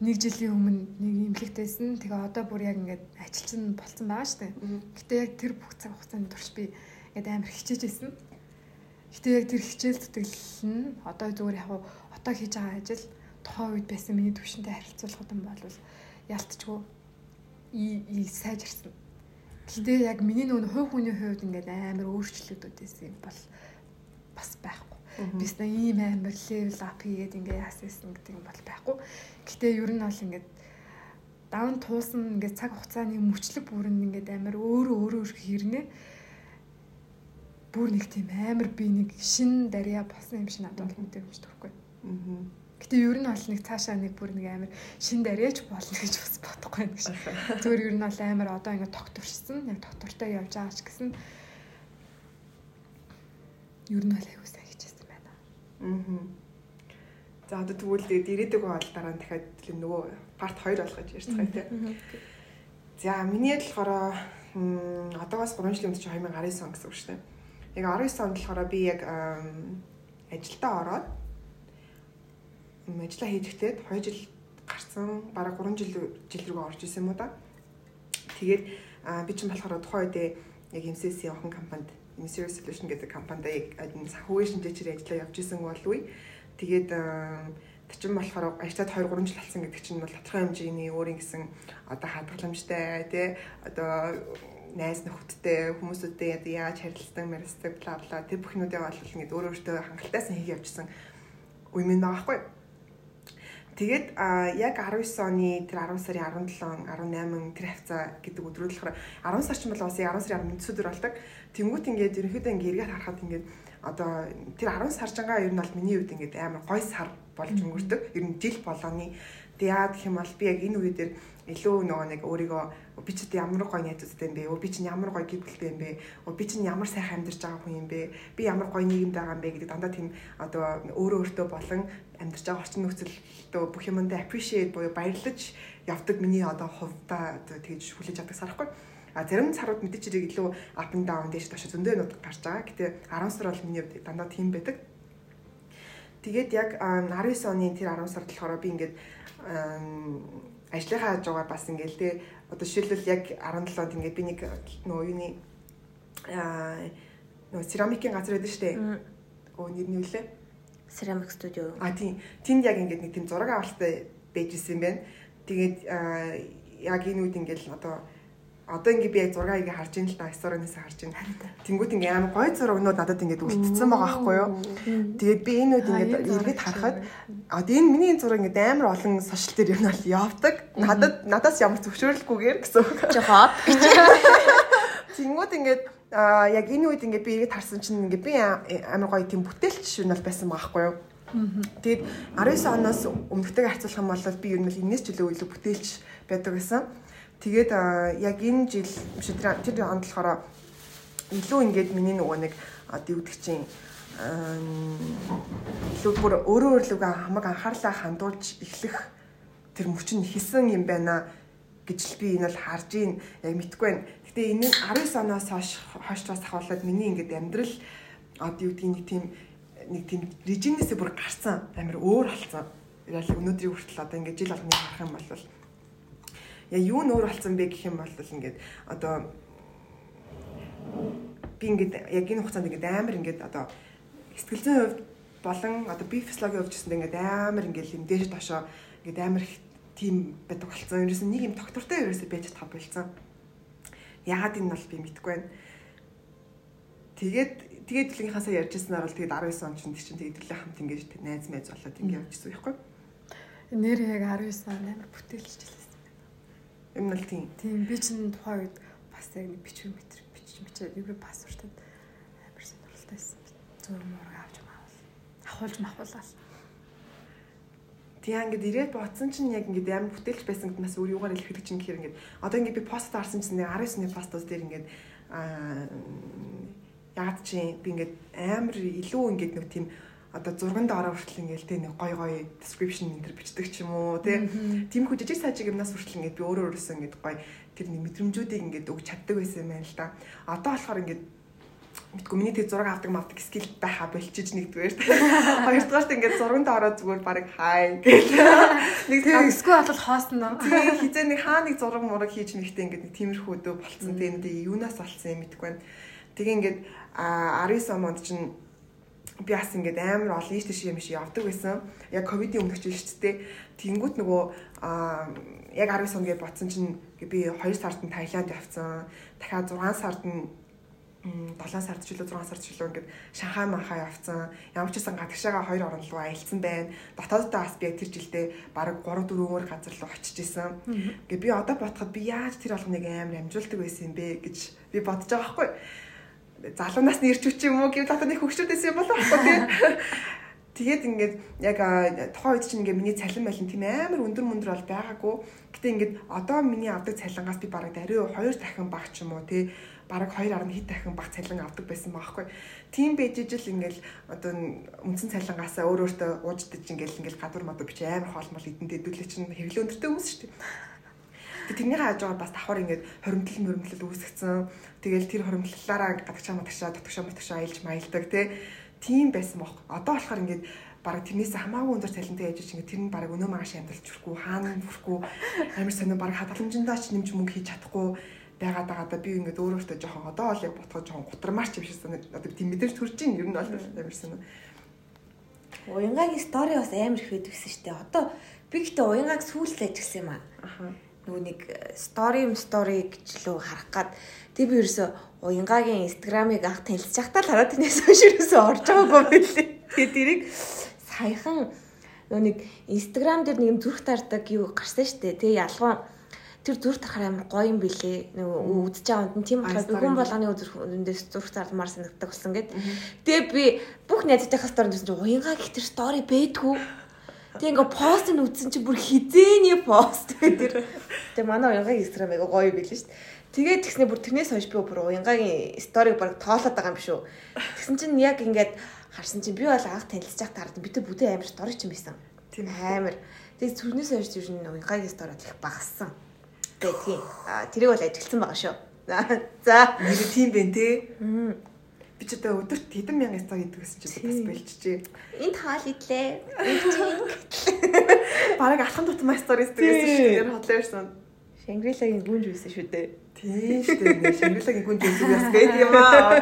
B: нэг жилийн өмнө нэг имлэгтэйсэн. Тэгээ одоо бүр яг ингээд ажилчин болцсон байгаа шүү дээ. Гэтэ яг тэр бүх цаг хугацаанд турш би ингээд амар хичээж исэн. Гэтэ яг тэр хичээл зүтгэл нь одоо зүгээр яг одоо хийж байгаа ажил тухайн үед байсан миний төвшөнтэй харилцуулахад юм бол ялтчгүй и сайжирсан. Гэхдээ яг миний нүүн хувь хүний хувьд ингээд амар өөрчлөлтүүд байсан бол бас байхгүй. Бис нэг ийм амар левел ап хийгээд ингээд яасан гэдэг юм бол байхгүй. Гэхдээ ер нь бол ингээд даун туусан ингээд цаг хугацааны мөчлөг бүрэн ингээд амар өөрөө өөрөө хэрнээ бүр нэг тийм амар би нэг шин дарья болсон юм шиг надад мэдэрч төрөхгүй. Аа Гэтэ ер нь бол нэг цаашаа нэг бүр нэг амар шин дарьяач болно гэж бас бодохгүй юм шиг. Зүгээр ер нь бол амар одоо ингээд тогтворчсон. Яг тогтвортой явж байгаа ч гэсэн ер нь бол аягүй сайн хийжсэн байна.
C: Аа. За одоо тэгвэл тэгээд ирээдүг бол дараа нь дахиад нөгөө парт 2 болох гэж ярьцгаая тий. За миний болохоор одоогоос 3 жилийн өмнө чи 2019 он гэсэн үг шүү дээ. Яг 19 онд болохоор би яг ажилдаа ороод ажиллаа хийжихтэй 2 жил гарсан бараг 3 жил жил рүү орж исэн юм уу да. Тэгээд би чинь болохоор тухайн үедээ яг MCC охин компанид Mysterious Solution гэдэг компанид яг санхүүгийн шинжээчээр ажиллаа явж исэн бол үе. Тэгээд чинь болохоор ажлаад 2 3 жил болсон гэдэг чинь бол тодорхой хэмжээний өөрийн гэсэн одоо хадгаламжтай тий одоо найз нөхөдтэй хүмүүсүүдтэй яаж харилцдаг, мэрсдэг бла бла тэр бүхнүүдээ бол ингээд өөр өөртөө хангалтайсан хийх явжсан үе минь байгаа байхгүй. Тэгээд яг 19 оны тэр 10 сарын 17, 18 тэр хавцаа гэдэг өдрүүд болохоор 10 сар ч юм бол бас 10 сарын 11 өдөр болдог. Тэнгүүт ингээд ерөнхийдөө ингээд эргээд харахад ингээд одоо тэр 10 саржангаа ер нь бол миний хувьд ингээд амар гой сар болж өнгөрдөг. Ер нь жил болгоны. Тэгээд яа гэх юм бол би яг энэ үе дээр илүү нөгөө нэг өөрийгөө би ч ямар гоё найзуудтай юм бэ? Би чинь ямар гоё гэр бүлтэй юм бэ? Би чинь ямар сайхан амьдарч байгаа хүн юм бэ? Би ямар гоё нийгэмд байгаа юм бэ гэдэг дандаа тийм одоо өөрөө өөртөө болон амьдарч байгаа орчин нөхцөлдөө бүх юмдаа appreciate буюу баярлаж явдаг миний одоо хувьдаа одоо тэгж хүлээж авдаг сарахгүй. А зарим сарууд мэдээч хэрэг илүү up and down дээш тоош зөндөө нут гарч байгаа. Гэтэ 10 сар бол миний хувьд дандаа тийм байдаг. Тэгээд яг 19 оны тэр 10 сард болохоор би ингээд ажлынхаа хажуугаар бас ингээл те одоо жишээлбэл яг 17-нд ингээд би нэг нөгөө юуны аа нөгөө церамикийн газар байдаг шүү дээ. Оо нэр нь юу лээ?
A: Ceramic Studio.
C: А тийм. Тэнд яг ингээд нэг тийм зураг авалттай байж исэн юм байна. Тэгээд яг энэ үед ингээд одоо одоо ингээ би яг зургийг ингээ харж ин л та сторонаас харж ин. Тэнгүүт ингээ амар гоё зурагнууд надад ингээ үлдсэн байгаа байхгүй юу. Тэгээд би энэ үед ингээ эргээд харахад одоо энэ миний зураг ингээ амар олон сошиал дээр юм бол явдаг. Надад надаас ямар зөвшөөрлгүйгээр гэсэн үг.
A: Жохоод гэж.
C: Тэнгүүт ингээ а яг энэ үед ингээ би эргээд харсан чинь ингээ би амар гоё тийм бүтээлч шин бол байсан байгаа байхгүй юу. Тэгээд 19 оноос өмнөхтэйг харьцуулах юм бол би ер нь энэс ч илүү илүү бүтээлч байдаг гэсэн. Тэгээд яг энэ жил биш тэр тэр онд болохоор илүү ингээд миний нөгөө нэг чинь илүү бүр өөрөө өөрлөгөө хамаг анхаарлаа хандуулж эхлэх тэр мөчн хийсэн юм байна гэж би энэ бол харж ийн яг мэдгүй байна. Гэтэ энэ 19 оноос хойш хойшлоос ахуулаад миний ингээд амьдрал одоо юу гэдгийг нэг тийм нэг тийм режимнээсээ бүр гарсан амир өөр болсон. Яг өнөөдрийн хүртэл одоо ингээд жил болгоныг харах юм бол яа юу нөр болсон бэ гэх юм бол ингээд одоо би ингээд яг энэ хугацаанд ингээд амар ингээд одоо сэтгэл зүйн хувьд болон одоо би физиологийн хувьд гэсэн ингээд амар ингээд юм дээш дошоо ингээд амар их тийм байдаг болсон. Ерөөс нь нэг юм доктортой ерөөсөө байж чадах болсон. Яагаад энэ бол би мэдэхгүй байна. Тэгээд тэгээд төлөвийнхаасаа ярьжсанаар бол тэгээд 19 он чинь чинь тэгээд төлөө хамт ингэж найз найз болоод ингэ явчихсан байхгүй.
B: Нэр яг 19 он амар бүтээлчилсэн
C: Юм нь л тийм.
B: Тийм би чинь тухайн үед бас яг нэг бичвэр метр бичиж бичээд нэг пассвортод амар сонирхолтой байсан. Зураг мураг авч маавал. Ахуулж махуулаад
C: Тэгээ ингээд ирээд бодсон чинь яг ингээд амар бүтээлч байсан гэднээс өөр юугаар илэрхийлэх чинь гэхээр ингээд одоо ингээд би пост харсан чинь 19-ны постос дээр ингээд аа ягаад чи би ингээд амар илүү ингээд нэг тийм одоо зурганд ороо хүртэл ингээд тэ нэг гой гой description энэ төр бичдэг ч юм уу тэ тийм хүү жижиг сажиг юмнаас хүртэл ингээд би өөрөө өөрөөсөө ингээд гой тэр нэг мэдрэмжүүдийг ингээд өгч чаддаг байсан юм байна л да. Одоо болохоор ингээд мэдгүй миний тэг зураг авдаг мавдаг скил байха болчиж нэгдүгээр. Хоёрдугаарт ингээд зурганд ороод зүгээр баг хай гэл.
B: Нэг тэг эсвэл бол хоосно.
C: Тий хизээ нэг хаа нэг зураг мураг хийж мэхтэй ингээд нэг тиймэрхүү өдөө болцсон. Тэгээ юунаас болсон юм мэдгүй байна. Тэгээ ингээд а 19 онд чинь би бас ингээд амар олон ийш тийш юм шиг явдаг байсан. Яг ковидын өмнөх жил шүү дээ. Тэнгүүт нөгөө а яг 19 он гэж ботсон чинь би 2 сард нь Таиланд явцсан. Дахиад 6 сард нь 7 сард ч үлээ 6 сард ч үлээ ингээд Шанхай манхаа явцсан. Ямар ч гэсэн гадагшаага хоёр орн руу аялцсан байна. Дотооддоо бас би тэр жилдээ бараг 3 4 өөр газар руу очиж исэн. Ингээ би одоо бодоход би яаж тэр алганыг амар амжуулдаг байсан юм бэ гэж би бодож байгаа байхгүй. Залуунаас нэрч үч юм уу гэвэл одоо нэг хөвгчүүдээс юм болов уу тий. Тэгээд ингээд яг тухайн үед чинь ингээд миний цалин байлын тийм амар өндөр мөндөр бол байгаагүй. Гэтэ ингээд одоо миний авдаг цалингаас би бараг даруй 2 дахин багч юм уу тий бараг 2.1 хэд дахин баг цалин авдаг байсан байхгүй. Тийм байж ижил ингээл одоо үндсэн цалингаасаа өөр өөртөө ууждаж ингээл ингээл гадуур модоо бич амар хоолмол эдэн дэдүүлээ чинь хэвлээ өндөртэй хүмүүс шүү дээ. Тэг тэрнийг хааж байгаа бас давхар ингээд хоримтлал моримтлал үүсгэсэн. Тэгэл тэр хоримтлалаараа гадагшаа матагшаа дотгошоо матагшаа аялж маялдаг тий. Тийм байсан бох. Одоо болохоор ингээд бараг тэрнээс хамаагүй өндөр цалинтай яж чинь тэр нь бараг өнөө магаш амьдралч хүрхгүй хаана хүрхгүй амар сонио бараг хадгаламжиндаа ч нэмж мөнгө хийж чадахгүй байгаад байгаа да би ингээд өөрөөсөө жоохон одоо бол яг ботхоо жоохон гутармаарч юм шиг санаад одоо тийм мэдээж төрж ийн ер нь бол амар санаа.
A: Уянгагийн стори бас амар их байдаг гэсэн дээ. Одоо би гэхдээ уянгааг сүүлд ажигсан юм аа. Нөгөө нэг стори юм стори гэж лөө харах гад тэг би ерөөсө уянгагийн инстаграмыг анх танилцж байхдаа л хараад тэрнээс хойш ерөөсө орж байгаагүй байлээ. Тэгээд тэрийг саяхан нөгөө нэг инстаграм дээр нэг зүрх тардаг юу гарсан шүү дээ. Тэгээ ялгуун тэр зүрх тарахаар амар гоё юм билээ. Нөгөө үдж байгаа юм. Тийм болохоор би хүн болгоны өндөөс зүрх зармаар санагддаг болсон гэд. Тэгээ би бүх найзтайхаа стори үзсэн чинь уянгаа гэх тэр стори бэдгүү. Тэгээ ингээ пост нь үзсэн чинь бүр хизээний пост тэр. Тэгээ манай уянгагийн инстаграм аяга гоё билээ шүү дээ. Тэгээд тэгснэ бүр тэрнээс хойш би бүр уянгагийн сториг баг тоолоод байгаа юм шүү. Тэгсэн чинь яг ингээд харсан чинь би бол анх танилцж байхад хараад бид бүдэ амар стори ч юм байсан. Тийм амар. Тэгээд зүрхнээс хойш ер нь уянгагийн стори их багассан байдгийн. А тэрийг бол ажигласан байгаа шүү. За.
C: Нэг тийм бэ те. Би ч одоо өдөрт хэдэн мянган стори хийдэг гэсэн чинь бас болчихжээ.
A: Энд хаал идлээ.
C: Бараг алхан тутмаа стори хийдэг гэсэн шүү. Яг хотлоо ирсэн.
A: Шангрилагийн гүнж байсан шүү дээ.
C: Тийм шүү дээ. Шангрилагийн гүнж байсан бас гэдэг юм аа.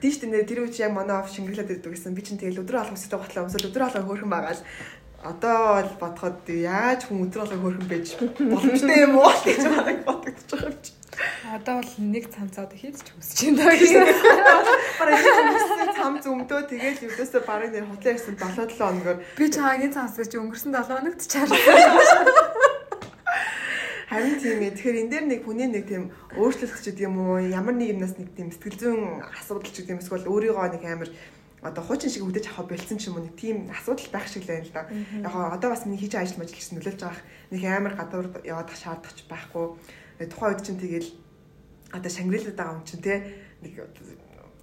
C: Тийш дээ тэр үуч яг манай оф шингэлээд байдаг гэсэн. Би чинь тэгэл өдрөө алга өсөж готлоо өмсөл өдрөө алга хөөрхөн байгаа л одоо бол бодоход яаж хүн өдөр болго хөрхөн байж боломжтой юм уу гэж бодогдож байгаа юм чи.
B: Одоо бол нэг цамцаад хийж ч хүсэж байна гэсэн.
C: Бараг цам зөмдөө тэгээд өвдөөсөө бараг нэр хутлаа ирсэн 7 7 хоногор
B: би чаагийн чи өнгөрсөн 7 хоногт чарлаа.
C: Харин тийм ээ. Тэгэхээр энэ дээр нэг хүний нэг тийм өөрчлөлт ч гэдэг юм уу? Ямар нэг юмнаас нэг тийм сэтгэл зүйн асуудал ч гэдэг юм эсвэл өөрийгөө нэг амар одоо хуучин шиг үдэж авах болцсон ч юм уу нэг тийм асуудал байх шиг л байна л да. Яг одоо бас миний хийж ажил мажил гэсэн нөлөөлж байгаа нэг амар гадуур яваад шаардах ч байхгүй. Тухайн үед чинь тэгэл одоо Шангрилад байгаа юм чинь те нэг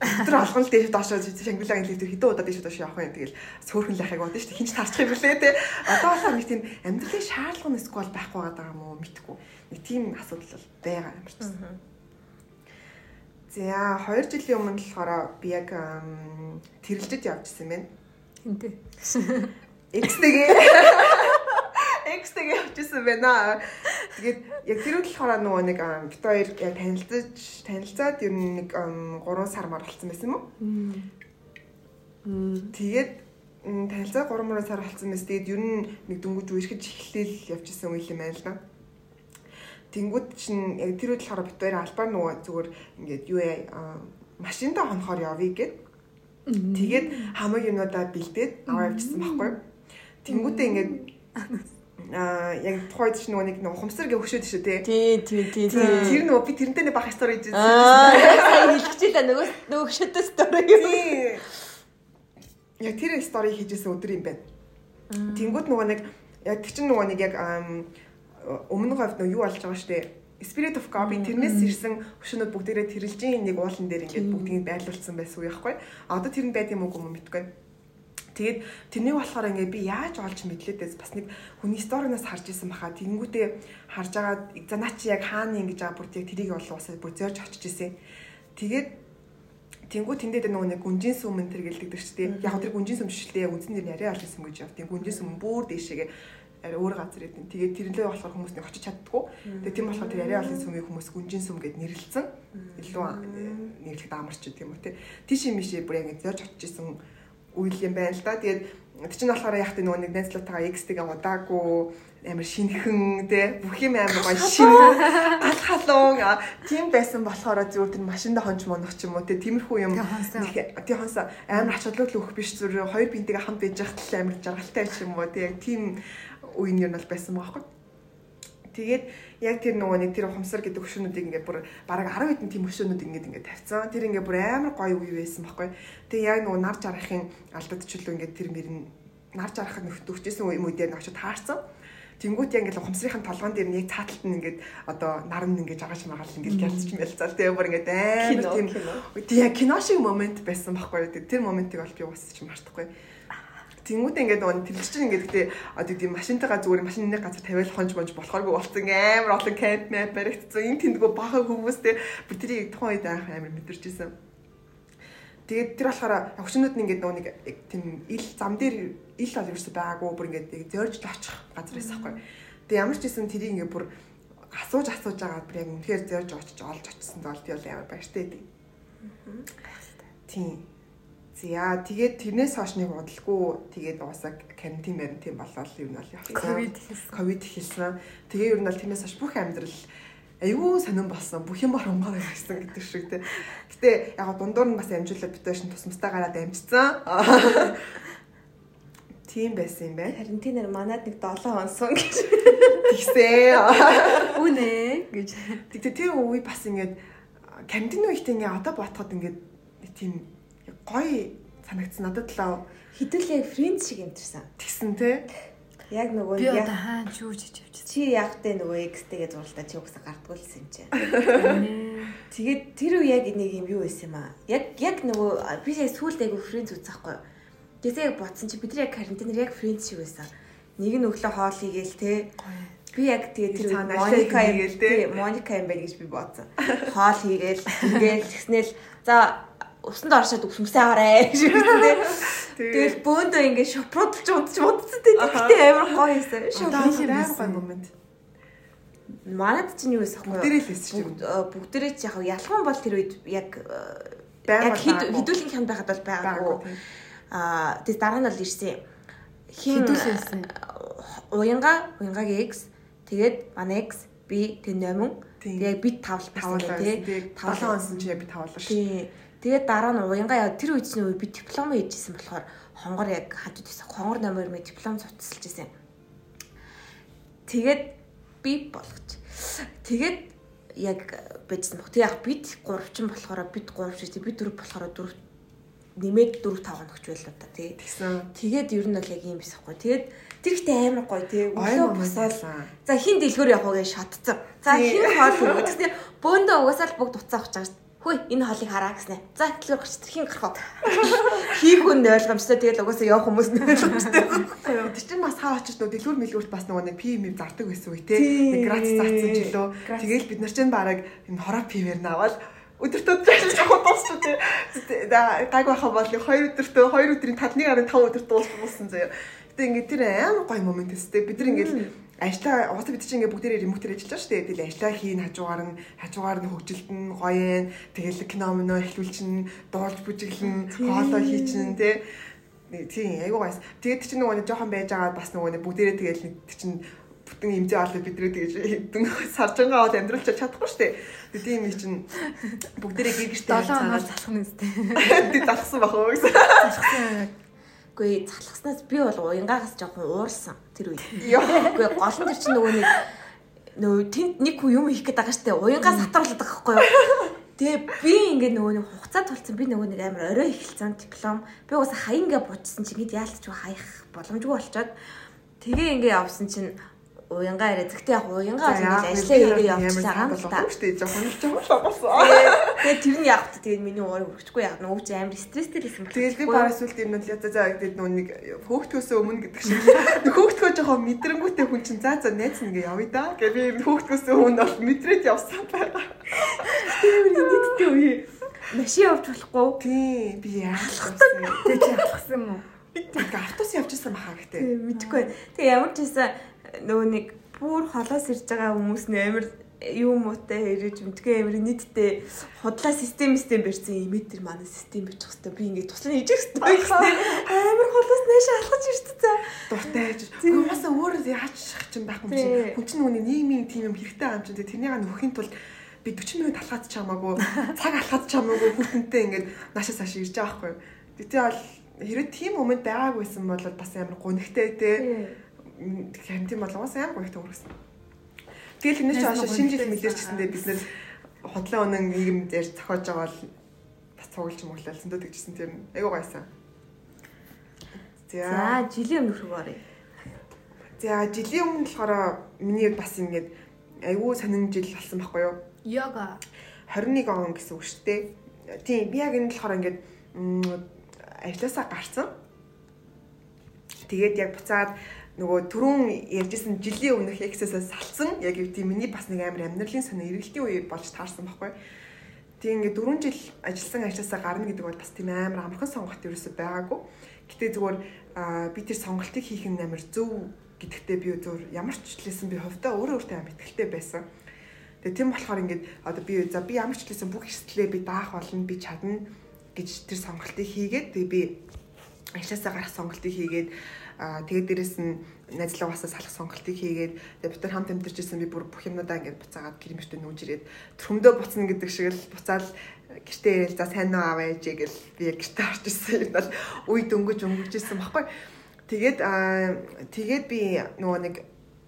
C: өдөр алган л дээш доош Шангрилагын лифтер хэдэн удаа дээш доош явах юм. Тэгэл сөөхөн лахыг бодсон шүү дээ. Хинч таарчих юм блэ те. Одоо болохоор нэг тийм амьдралын шаардлага нэсгүй бол байхгүй байгаа юм уу? Мэдгүй нэг тийм асуудал бол байгаа юм чинь За 2 жилийн өмнө болохоор би яг тэрэлжид явжсэн байна.
B: Хинтээ.
C: X-тэйгээ. X-тэйгээ явжсэн байна. Тэгээд яг тэр үл болохоор нөгөө нэг бит хоёр яг танилцаж танилцаад ер нь нэг 3 сар мар болсон байсан юм уу? Тэгээд танилцаа 3 сар болсон байсан. Тэгээд ер нь нэг дөнгөж үерхэж эхлээл явжсэн үйл юм байна л да. Тэнгүүд чинь яг тэр үед болохоор бит хоёр албаар нөгөө зүгээр ингээд юу яа машинда хонохоор явъя гэд. Тэгээд хамаг юмудаа бэлдээд аваа явчихсан байхгүй. Тэнгүүдээ ингээд аа яг тухайд чинь нөгөө нэг ухамсар гэ хөшөөд шүү дээ.
A: Тий, тий, тий.
C: Тэр нөгөө би тэрнтэй нэг бах стори хийж
A: байсан. Аа, сайн хэлчихлээ нөгөө нөгөө хөшөөдөө стори.
C: Тий. Яг тэр стори хийжсэн өдөр юм байна. Тэнгүүд нөгөө нэг яг тэр чинь нөгөө нэг яг өмнө говьд нөө юу болж байгаа штэ Spirit of God тэрнээс ирсэн хөшөөнүүд бүгдээрээ тэрэлжийн нэг уулан дээр ингээд бүгдийг байрлуулсан байсан уу яахгүй. Одоо тэр нь байд юм уу юм мэдгүй. Тэгээд тэрнийг болохоор ингээд би яаж олж мэдлээдээс бас нэг хүний сториноос харж исэн баха. Тэнгүүтээ харж агаад за наа чи яг хаана ингэж байгаа бүр яг тэрийг бол уусаа бүр зорж очиж исэн. Тэгээд Тэнгүү тэндээ нөгөө нэг гүнжин сүмэн тэр гэлдэг ч тийм яг тэр гүнжин сүм шилтэй үндсэн нэр яриа алсан гэж явт. Гүнжин сүм бүр дээшээгээ арай өөр газар идэв. Тэгээд тэрнээ болохоор хүмүүс нэг очиж чаддгүй. Тэгээд тийм болохоор тэр арай олон сүмийн хүмүүс гүнжин сүм гэд нэрлэлсэн. Илүү нэрлэхэд амарч гэдэг юм уу те. Тийш юм шиг бүр ингэ зорж очиж исэн үйл юм байна л да. Тэгээд тэр чинь болохоор яг тэ нөгөө нэг найзлуутайгаа X-тэйгээ удаагүй амар шинхэн те бүх юм амар гоё шин ал халуун тийм байсан болохоор зүгээр тэр машинда хонч монох ч юм уу те тиймэрхүү юм. Тий хонс амар ач холбогдол өгөх биш зүгээр. Хоёр бинтэйгээ хамт байж байхад л амар жаргалтай ч юм уу те яг тийм үеийн юм бол байсан байхгүй. Тэгээд яг тэр нөгөө нэг тэр хумсар гэдэг хөшөөнүүдийг ингээд бүр бараг 10 хэдэн тийм хөшөөнүүд ингээд ингээд тавьсан. Тэр ингээд бүр амар гоё үе байсан байхгүй. Тэгээ яг нөгөө нар жарахын алдадчлуу ингээд тэр мөр нь нар жарахад нөхдөжсэн үе мөдөө очиж таарсан. Тэнгүүт яг ингээд хумсрын толгоон дээр нь яг цааталт нь ингээд одоо нар нь ингээд жагаж магаал ингээд ялцч мэлцал тэгээ бүр ингээд амар тийм тийм кино шиг момент байсан байхгүй. Тэр моментыг бол би бас ч мартахгүй. Тэнгүүд ингээд нөгөө тэлж чинь ингээд гэтээ одоо тийм машинтайгаа зүгээр машины нэг газар тавиал хонж монж болохооргүй болсон амар олон кемп мэп баригдсан. Энэ тэндгөө бага хүмүүстэй бүр тэрийг тухайн үед амар мэдэрч ирсэн. Тэгээд тэр болохоор өгчнүүд нь ингээд нөгөө нэг тийм ил зам дээр ил бол ерөөсөй байгаагүй бүр ингээд зорж л очих газар байсан байхгүй. Тэгээд ямар ч гэсэн тэрийг ингээд бүр асууж асууж байгаа бүр яг үнэхээр зорж очиж олж очсон бол тийм амар баяртай байдаг. Тийм. За тэгээд тэрнээс хойш нэг удалгүй тэгээд уусаа карантин карантин болоод ер нь бол явсан.
B: Ковид хэлсэн.
C: Ковид хэлсэн. Тэгээ ер нь бол тэрнээс хойш бүх амьдрал айгүй сонирн болсон. Бүх юм баруунгаар байсан гэдэг шиг те. Гэтэ яг дундуур нь бас амжуулаад битээ шин тусмастай гараад амжицсан. Тийм байсан юм байна.
A: Карантинаар манад нэг 7 хонсон гэж
C: тэгсэн.
B: Үнэ гэж.
C: Тэгтээ тэр үе бас ингээд карантин үетэй ингээд одоо ботход ингээд тийм гоё санагдсан надад л
A: хэдүүл яг фрэнд шиг юмтерсан.
C: Тэгсэн те.
A: Яг нөгөө
B: би одоо хаан ч юу хийж явчих.
A: Чи яг тэ нөгөө X-тэйгээ зурлаа чи угсаа гардггүй л юм чи. Тэгээд тэр үе яг нэг юм юу байсан юм аа. Яг яг нөгөө би яг сүүлд айгу фрэнд үзэхгүй. Тэгсээ яг ботсон чи бид нар яг карантинаар яг фрэнд шиг байсан. Нэг нь өглөө хоол хийгээл те. Би яг тэгээ тэр Моника юм гээл те. Моника юм байна гэж би бодсон. Хоол хийгээл ингээл тэгснээл за усанд оршоод үсмсээ аваарэ гэж хэлсэн. Тэгэл бөөндөө ингээд шопродч удаж удсан тий. Тэгтээ амар гоё хийсэн.
C: Шопродч амар гоё момент.
A: Манад чинь юу байсан
C: бэ? Бүгдээрээ л хэлсэн чинь.
A: Бүгдээрээ ч яг ялхан бол тэр үед яг яг хідүүлэн хямд байхад бол байгаагүй. Аа тэгээс дараа нь бол ирсэн.
B: Хідүүлсэн.
A: Уянга, уянгагийн X тэгээд манай X би тэг номин тэгээ бит тавл тавлаа тий.
C: Тавлаа онсон чи би тавлаа шүү.
A: Тэгээд дараа нь уянгаа яа тэр үеийн үе би диплом хийжсэн болохоор хонгор яг хажууд байсан. Хонгор номер ми диплом цуцсалж байсан. Тэгээд би болгоч. Тэгээд яг бичсэн баг. Тэг яг бит 3 ч болохоор бит 3 шүү дээ. Бит 4 болохоор 4 нэмээд 4 5 хоногч байлаа та тий.
C: Тэгсэн.
A: Тэгээд ер нь бол яг юм биш байхгүй. Тэгээд тэр ихтэй амар гоё тий. Өглөө босоод за хин дэлгөр явах гэж шатцсан. За хин хоол өгөө. Тэгсэн бөөндөө угаасаа л бүгд уцаа авч байгаа Хөөе энэ хоолыг хараа гэснэ. За дэлгэр гарч тэрхийн гарах. Хийх үн ойлгомжтой тэгэл угаасаа явах хүмүүс нь ойлгомжтой.
C: Тэр чинь бас хаа очиж нөө дэлгүр мэлгүрт бас нөгөө нэг пив мив зардаг байсан үе те. Нэг грац заасан ч илүү. Тэгэл бид нар чинь бараг энэ хороо пивэр навал өдөртөө жоохон дуусчих тий. Да гайг байхаа бол 2 өдөртөө 2 өдрийн талны гарын 5 өдөр дууссан заяа. Гэтэ ингээд тэр амар гоё момент өстэй. Бид нар ингээд ажлаа уусаа бид чинь ингээ бүгдээрээ ремонтер ажиллаж байгаа шүү дээ. Тэгэл ажлаа хийн хажуугаар нь хажуугаар нь хөгжилтэн гоё юм. Тэгэл кино мөнөө эхлүүлчин дуулж бүжиглэн хоолоо хийчин тий. Тийм айгуу гайс. Тэгээд чинь нөгөө нэг жоохон байж байгаа бас нөгөө нэг бүгдээрээ тэгэл чинь бүтэн имзээ олоод бидрээ тэгж хэдэн саржангаа бол амьдруулж чадахгүй шүү дээ. Тийм юм чинь бүгдээрээ гэргэртэй
B: 7 хоног залах нь үстэй.
C: Тэг залхсан бах уу гэсэн.
A: Залхсан Үгүй залхаснаас би бол уянгаагаас жоохон уурсан тэр үед. Үгүй гол нь чинь нөгөө нэг нөгөө тэнд нэг хүн юм хийх гээд байгаа штэ уянгаас хатруулдаг байхгүй юу. Тэгээ би ингээд нөгөө нэг хугацаа тулцсан би нөгөө нэг амар орой эхэлсэн диплом. Би угаасаа хаянгаа буучсан чинь гээд яалтч хаях боломжгүй болчоод тэгээ ингээд явсан чинь уянгаа яриа. Гэхдээ яг уянгаа бол ингэж ажиллаа хийгээ явчихлаа юм л та.
C: Шүү дээ. Жохон жохон болсон.
A: Тэгээд тэр нь яг та тэгээд миний уурыг өргөхгүй яг нөөч амар стресстэй байсан
C: байна. Тэгээд би бараа сүлд юм бол за за тэгээд нөө нэг хөөхтгөөсөө өмнө гэдэг шиг хөөхтгөө жохон мэдрэнгүүтэй хүн чинь за за найз нэгэ явъя да. Гэвь би хөөхтгөөсөө өмнө бол мэдрээд явсан байгаа.
A: Тэр нэгдтэй үе. Машин явж болохгүй.
C: Тий, би яалахсан.
B: Тэгээд чи алхсан юм уу?
C: Би автобус явчихсан баха гэхдээ.
A: Мэдхгүй. Тэгээ ямар ч байсан нөгөө нэг бүр холоос ирж байгаа хүмүүс нь амар юу муутай хэрэж мэдгүй амар нийтдээ худлаа систем систем барьсан юм. Тэр манай систем бичих хэвээр би ингээд туслан хийж хэвээр амар холоос нэш алхаж цаа
C: дуртай хийж угаасаа өөрөө яаж шах чинь байх юм чи хүн чинь нөгөө нийгмийн тийм юм хэрэгтэй юм чинь. Тэрнийг нөхөхийн тулд би 40 минут алхаад чамаагүй. Цаг алхаад чамаагүй. Хүнтэнтэй ингээд наашаа цааш ирж байгаа байхгүй. Тэгтээ бол хэрэг тийм момент байгаагүйсэн бол бас амар гонхтой те карантин болгоос амар гоётой өргөсөн. Тэгэл энэ ч хаашаа шинэ жил мэдэрчсэндээ бид нэр хотлон өнөн нийгэм дээр зохиож байгаа бол бас цуглаж мөглөлсөн дөө тэгжсэн тийм айгуу гайсан.
A: За жилийн өмнөх рүү оръё.
C: За жилийн өмнө болохоор миний бас ингээд айгүй сонин жил болсон байхгүй юу?
B: Йога
C: 21 он гэсэн үг шүү дээ. Тийм би яг энэ болохоор ингээд ажлаасаа гарсан. Тэгээд яг буцаад нөгөө түрүүн ярьжсэн жилийн өмнөх эксесээс салсан яг юу тийм миний бас нэг амар амьдралын сонио эргэлтийн үе болж таарсан байхгүй. Тийм ингээд 4 жил ажилласан ажлаасаа гарна гэдэг бол бас тийм амар амархан сонголт ерөөсөй байгаагүй. Гэтэ зүгээр би тэр сонголтыг хийх нь амар зөв гэдэгтээ би зөв ямар ч хэлсэн би хувьдаа өөрөө өөртөө амар ихтэй байсан. Тэгээ тийм болохоор ингээд одоо би за би ямар ч хэлсэн бүх эрсдлээ би даах болно би чадна гэж тэр сонголтыг хийгээд тэгээ би ажлаасаа гарах сонголтыг хийгээд тэгээд дээрэс нь найзлуугаасаа салах сонголтыг хийгээд тэгээд бид нар хамт амьдарч ирсэн би бүр бүх юмудаа ингээд буцаагаад гэрмэртээ нүүж ирээд төрөмдөө буцна гэдэг шиг л буцаал гэртээ ирээл за сайн уу аав ээж гэл би яг гэртээ орж ирсэн юм бол үе дөнгөж өнгөж ирсэн баггүй. Тэгээд тэгээд би нөгөө нэг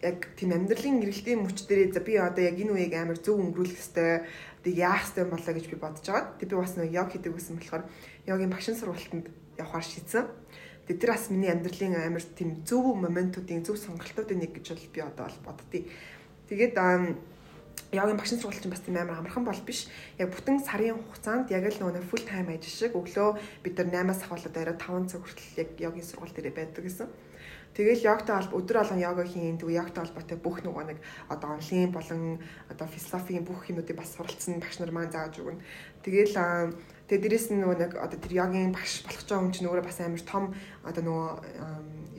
C: яг тийм амьдралын эргэлтийн мөч дээрээ за би одоо яг энэ үеийг амар зөв өнгөрүүлэх ёстой. Тэг яах ёстой болоо гэж би бодож байгаа. Тэг би бас нөгөө йог хийдэг гэсэн болохоор йогийн багшин сургалтанд явахаар шийдсэн. Тэгээд тэр бас миний амьдралын амар тийм зөв моментуудын зөв сонголтуудын нэг гэж бол би одоо бол боддتي. Тэгээд яагийн багшин сургалт чинь бас тийм амар амархан бол биш. Яг бүтэн сарын хугацаанд яг л нөгөө full time ажил шиг өглөө бид нар 8-аас ахвалаад арай 5 цаг хүртэл яг йогийн сургалт дээр байдаг гэсэн. Тэгэл йогтой холбоо өдөр болгон йога хийн, тэг йогтой холбоотой бүх нөгөө нэг одоо онлайн болон одоо философийн бүх юмнуудыг бас суралцсан багш нар маань зааж өгнө. Тэгэл Тэгээ дээрэс нь нөгөө нэг одоо тэр йогийн багш болох ч юм чинь өөрөө бас амар том одоо нөгөө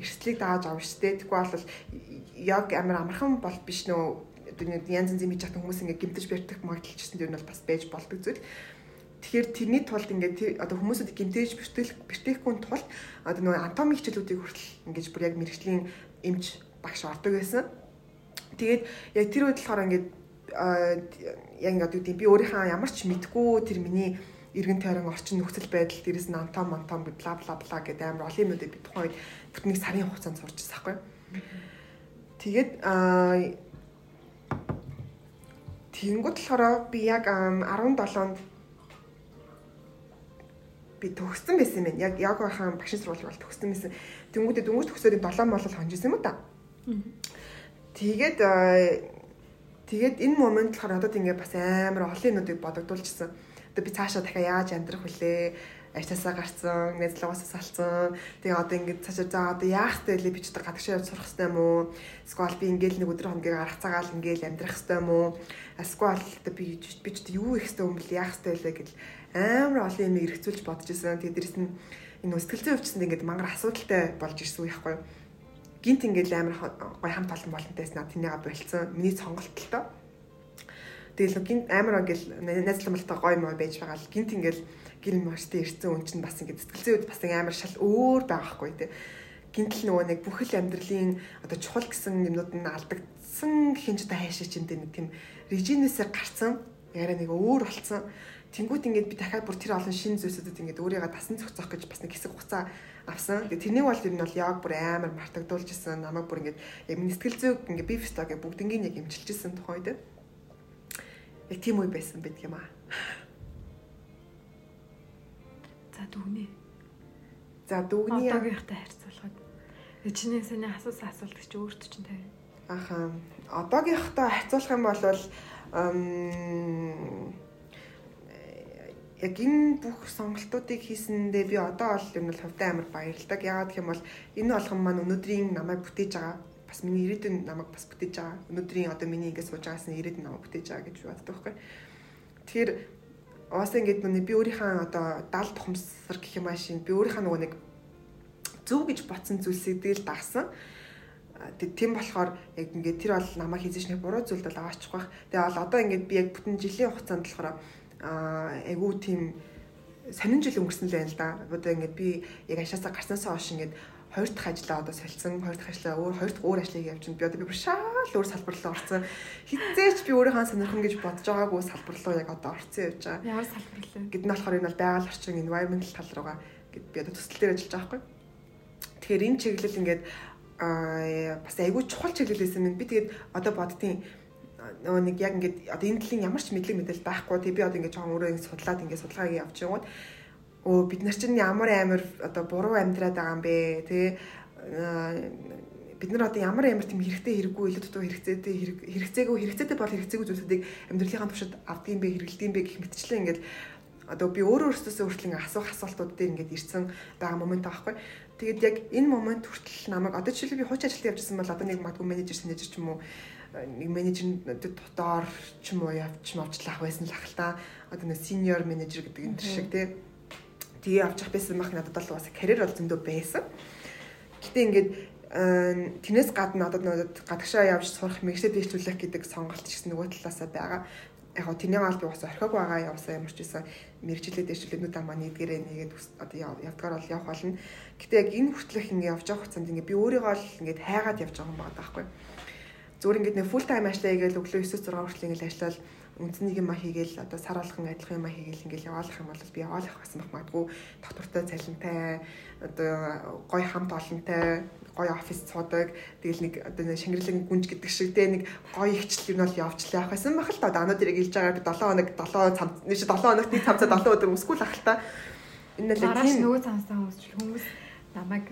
C: эрсдлийг дааж авна шүү дээ. Тэгвэл бол йог амар амархан бол биш нөгөө одоо янз янзын хийж чадсан хүмүүс ингээ гимтэж барьдаг магадлал ч гэсэн тэр нь бол бас байж болдог зүйл. Тэгэхээр тэрний тулд ингээд одоо хүмүүсүүд гимтэж бэртэл бэртэхгүй тулд одоо нөгөө анатомик хичээлүүдийг хүртэл ингэж бүр яг мэрэгжлийн эмч багш ордог байсан. Тэгээд яг тэр үед болохоор ингээд яг ингээд одоо би өөрийнхөө ямар ч мэдгүй тэр миний иргэн тойрон орчин нөхцөл байдал дээрээс нь антом антом бла бла бла гэдэг амар олон юмнуудыг би тухайн үед бүтнийг сарын хугацаанд сурч байсан байхгүй. Тэгээд аа Тэнгүүд болохоор би яг 17-нд би төгссөн байсан юм. Яг яг байхаа багшийн сургууль бол төгссөн байсан. Тэнгүүдээ дөнгөж төгсөөд 7 молол хонжсэн юм та? Тэгээд тэгээд энэ момент болохоор надад ингээ бас амар олон юмнуудыг бодогдуулчихсан. Одоо би цаашаа дахиад яаж амьдрах вүлээ? ажлаасаа гарцсан, найзлуугаас салцсан. Тэгээ одоо ингээд цаашаа за одоо яах вэ би ч одоо гадагшаа явж сурах хэрэгтэй юм уу? Эсвэл би ингээл нэг өдөр хоногийг гарах цагаал ингээл амьдрах хэрэгтэй юм уу? Эсвэл одоо би би ч юу их хэрэгтэй юм бэл яах хэрэгтэй вэ гэж амар олон юм эргцүүлж бодож ирсэн. Тэгээ дээрэс нь энэ сэтгэл зүйн өвчсөнд ингээд мангар асуудалтай болж ирсэн үе юу? Гинт ингээд амар гой хамт олон болонтойс над тэнийга болцсон. Миний тоо. Тэгэл гинт амар ингээл найзламалтай гой муу байж байгаа л гинт ингээл гэр маштай ирсэн үн чинь бас ингээд сэтгэл зүйд бас амар шал өөр байгаа хгүй тий. Гинтл нөгөө нэг бүхэл амьдралын одоо чухал гэсэн юмнууд нь алдагдсан хинж та хайшаа чинь нэг тийм режинээсээ гарцсан яриа нэг өөр болцсон. Тэнгүүт ингээд би дахиад бүр тэр олон шин зүйлсүүдэд ингээд өөрийгөө тасан зохицох гэж бас нэг хэсэг хугацаа авсан. Тэгээ тэрний бол ер нь бол яг бүр амар мартагдуулж исэн. Намайг бүр ингээд яг миний сэтгэл зүйг ингээд би фестаг бүгднийг яг имчилж исэн тухай үед. Яг тийм үе байсан байдаг юм аа.
B: За дүгнээ.
C: За дүгний
B: одоогийнхтай харьцуулахад чиний саний асуусан асуулт чи өөртөө чинь тавь.
C: Аха. Одоогийнхтай харьцуулах юм бол яг энэ бүх сонголтуудыг хийсэндээ би одоо бол юм бол хөвдөө амар баярлалаа. Яагаад гэх юм бол энэ болгон маань өнөөдрийн намайг бүтээж байгаа бас миний ирээдүйн намайг бас бүтээж байгаа. Өнөөдрийн одоо миний ингэ сууж байгаас нь ирээдүйн намайг бүтээж байгаа гэж боддог байхгүй. Тэгэхээр Уус ингээд нүний би өөрийнхөө одоо 70 тухамсар гэх юм аашийн би өөрийнхөө нөгөө нэг зөв гэж бодсон зүйлсийг дээл дагсан. Тийм болохоор яг ингээд тэр бол намайг хийжсэн буруу зүйл бол аваачих байх. Тэгээ бол одоо ингээд би яг бүтэн жилийн хугацаанд болохоор айгуу тийм сонин жил өнгөрсөн л байна л да. Одоо ингээд би яг ашаасаа гарснасаа хойш ингээд хоёр дахь ажлаа одоо солилцсон, хоёр дахь ажлаа өөр хоёр дахь өөр ажлыг явуулчихсан. Би одоо би бүр шаал өөр салбар руу орсон. Хизээч би өөрийнхөө сонирхон гэж бодож байгаагүй салбар руу яг одоо орсон явж байгаа.
B: Ямар салбар лээ?
C: Гэд нь болохоор энэ бол байгаль орчин environmental тал руугаа гэд би одоо төсөл дээр ажиллаж байгаа байхгүй. Тэгэхээр энэ чиглэл ингээд аа бас айгүй чухал чиглэл байсан юм. Би тэгээд одоо боддtiin нөгөө нэг яг ингээд одоо энэ талын ямар ч мэдлэг мэдэл байхгүй. Тэг би одоо ингээд жоохон өөрөө ингэ судлаад ингээд судалгааг явж яваад өө бид нар чинь ямар амар одоо буруу амьдраад байгаа юм бэ те бид нар одоо ямар амар тийм хэрэгтэй хэрэггүй илүү дутуу хэрэгцээтэй хэрэгцээгүй хэрэгцээтэй бол хэрэгцээгүй зүйлсүүдийг амьдралынхаа туршид авдаг юм бэ хэрэглэдэг юм бэ гэх мэтчлэн ингээд одоо би өөрөө өөртөөсөө хүртэл асуух асуултууд дээр ингээд ирсэн байгаа момент байхгүй. Тэгээд яг энэ момент хүртэл намайг одоо жишээлбэл би хуучин ажилд явжсэн бол одоо нэг магадгүй менежер сэнежер ч юм уу нэг менежер дотоор ч юм уу явж мовчлах байсан л ахalta. Одоо нэг синьор менежер гэдэг энэ төр шиг тий тгий авчих байсан мах надад бол бас карьер бол зөндөө байсан. Гэтэ ингээд тэрнээс гадна одоо надад гадагшаа явж сурах мэрэгчдэд дэвшүүлэх гэдэг сонголт гэсэн нөгөө талаасаа байгаа. Яг гоо тэрний гал би бас орхиог байгаа явсан ямар ч байсан мэрэгчлээ дэвшүүлэнүүд маань нэгдгээрээ нэгээд одоо явдгаар бол явах болно. Гэтэ яг энэ хүртэлх ингээд явж байгаа хугацаанд ингээд би өөрийгөө л ингээд хайгаад явж байгаа юм байна таахгүй. Зүгээр ингээд нэг full time ажиллая гэж өглөө 9-6 хүртэл ингээд ажиллаад үндснийг юм хийгээл одоо сар болгон адилхан юм хийгээл ингээл яваалах юм бол би яваалах байсан баг магадгүй. Доктортой цалинтай одоо гой хамт олонтой гой офис цуудаг. Тэгэл нэг одоо нэг шингэрлэг гүнж гэдэг шиг те нэг гой ихчлэл нь бол явчлаа явах байсан баг л та. Данууд ирэг хэлж байгаа би 7 хоног 7 цамц нэг 7 хоногт нэг цамцаа 7 өдөр өмсгүүл ах л та.
B: Энэ л тийм. нөгөө цамцаа өмсчих хүмүүс намайг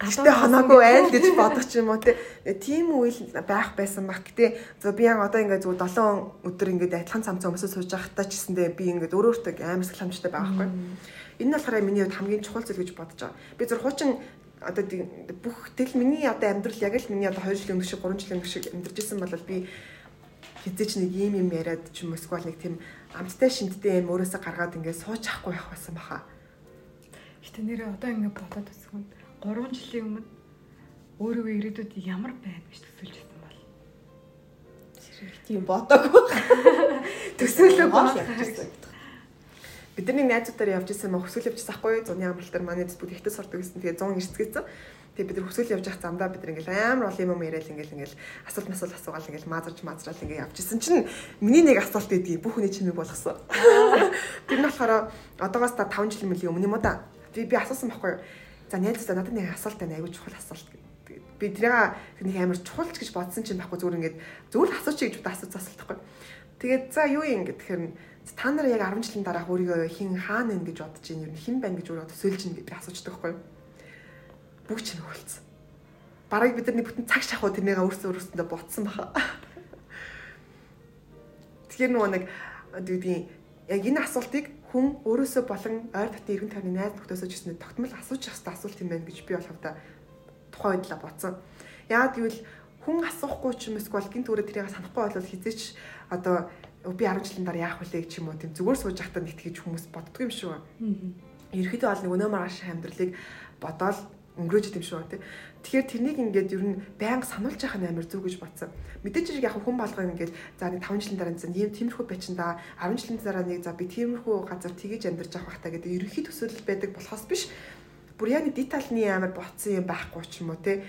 C: гадаа ханаагүй айл гэж бодох ч юм уу тийм үйл байх байсан баг. Гэтэ зөв би яг одоо ингээд зөв 7 өдөр ингээд адилхан цамцаа өмсөж сууж байхдаа ч гэсэндээ би ингээд өөр өөртөө амар сэлхэмжтэй байхгүй. Энэ нь болохоор миний хувьд хамгийн чухал зүйл гэж бодож байгаа. Би зөв хуучин одоо бүх тэл миний одоо амьдрал яг л миний одоо 2 жилийн өмнө шиг 3 жилийн өмнө шиг амьдарч исэн бол би хизээч нэг ийм юм яриад ч юм уу эсвэл нэг тийм амттай шинттэй юм өөрөөсөө гаргаад ингээд сууж ахгүй байх байсан баха
B: Гэтэ нэрээ одоо ингэ бодоод үзсэн. 3 жилийн өмнө өөрийгөө ирээдүйд ямар байна гэж төсөөлж байсан бол.
A: Тийм бодоогүй.
C: Төсөөлөг болсон. Бидний найзуудаар явж исэн мөн хөсгөл явжсан ахгүй зуны амралт дээр манай дэс бүтэхтэй сурдаг гэсэн. Тэгээ 100 эрсцгээсэн. Тэгээ бид нар хөсгөл явж явах замдаа бид ингээл амар олон юм яриад ингээл ингээл асуулт масуулт асуугаал ингээл маазарч маазраал ингээл явж исэн чинь миний нэг асуулт өгдгийг бүх хүний чимээг болгосон. Тэр нь болохоор одоогоос та 5 жилийн өмнө юм уу да? Би асуусан байхгүй юу? За найзтай надад нэг асуулт байна. Айгуу чухал асуулт. Би тэрийг нэг амар чухалч гэж бодсон чинь байхгүй зүгээр ингээд зөвхөн асууч гэж бодсон асууц асуулт байхгүй. Тэгээд за юу юм гэхээр та нар яг 10 жилийн дараах өөрийгөө хин хаана нэ гэж бодож ийн ер нь хэн байна гэж өөрөө төсөөлж ийн гэдэг асуучдаг байхгүй юу? Бүх чинь хөлцсөн. Бараг бид нар бүтэн цаг шахуу тэрнийгээ өөрсдөө өөрсдөндөө ботсон баха. Тэгэхээр нөгөө нэг дүүдгийн яг энэ асуултыг хүн өөрөөсөө болон ойр татны иргэн тойрны найз нөхдөсөө ч гэсэн тогтмол асууж явах хэрэгтэй асуулт юм байна гэж би болохоо тухайн үед л бодсон. Яагаад гэвэл хүн асуухгүй ч юм эсвэл гинт өөрөө тэрийг санахгүй бол хизээч одоо би 10 жилийн дараа яах вэ гэх юм уу тийм зүгээр сууж байхдаа нэгт гэж хүмүүс боддгоо юм шүү. Ерөөхдөө бол нэг өнөө маргааш амьдралыг бодоол өнгөрөөж идэм шүү тий. Тэгэхээр тэрнийг ингээд ер нь байнга сануулж явах нь амар зүг гэж бодсон. Мэдээж яг хүн болгоо ингээд за нэг 5 жилийн дараа нэг ийм тиймэрхүү байчинда 10 жилийн дараа нэг за би тиймэрхүү газар тгийж амьдарч явах хэрэгтэй гэдэг ерөнхий төсөөлөл байдаг болохоос биш. Бүр яг детальны амар ботсон юм байхгүй ч юм уу тий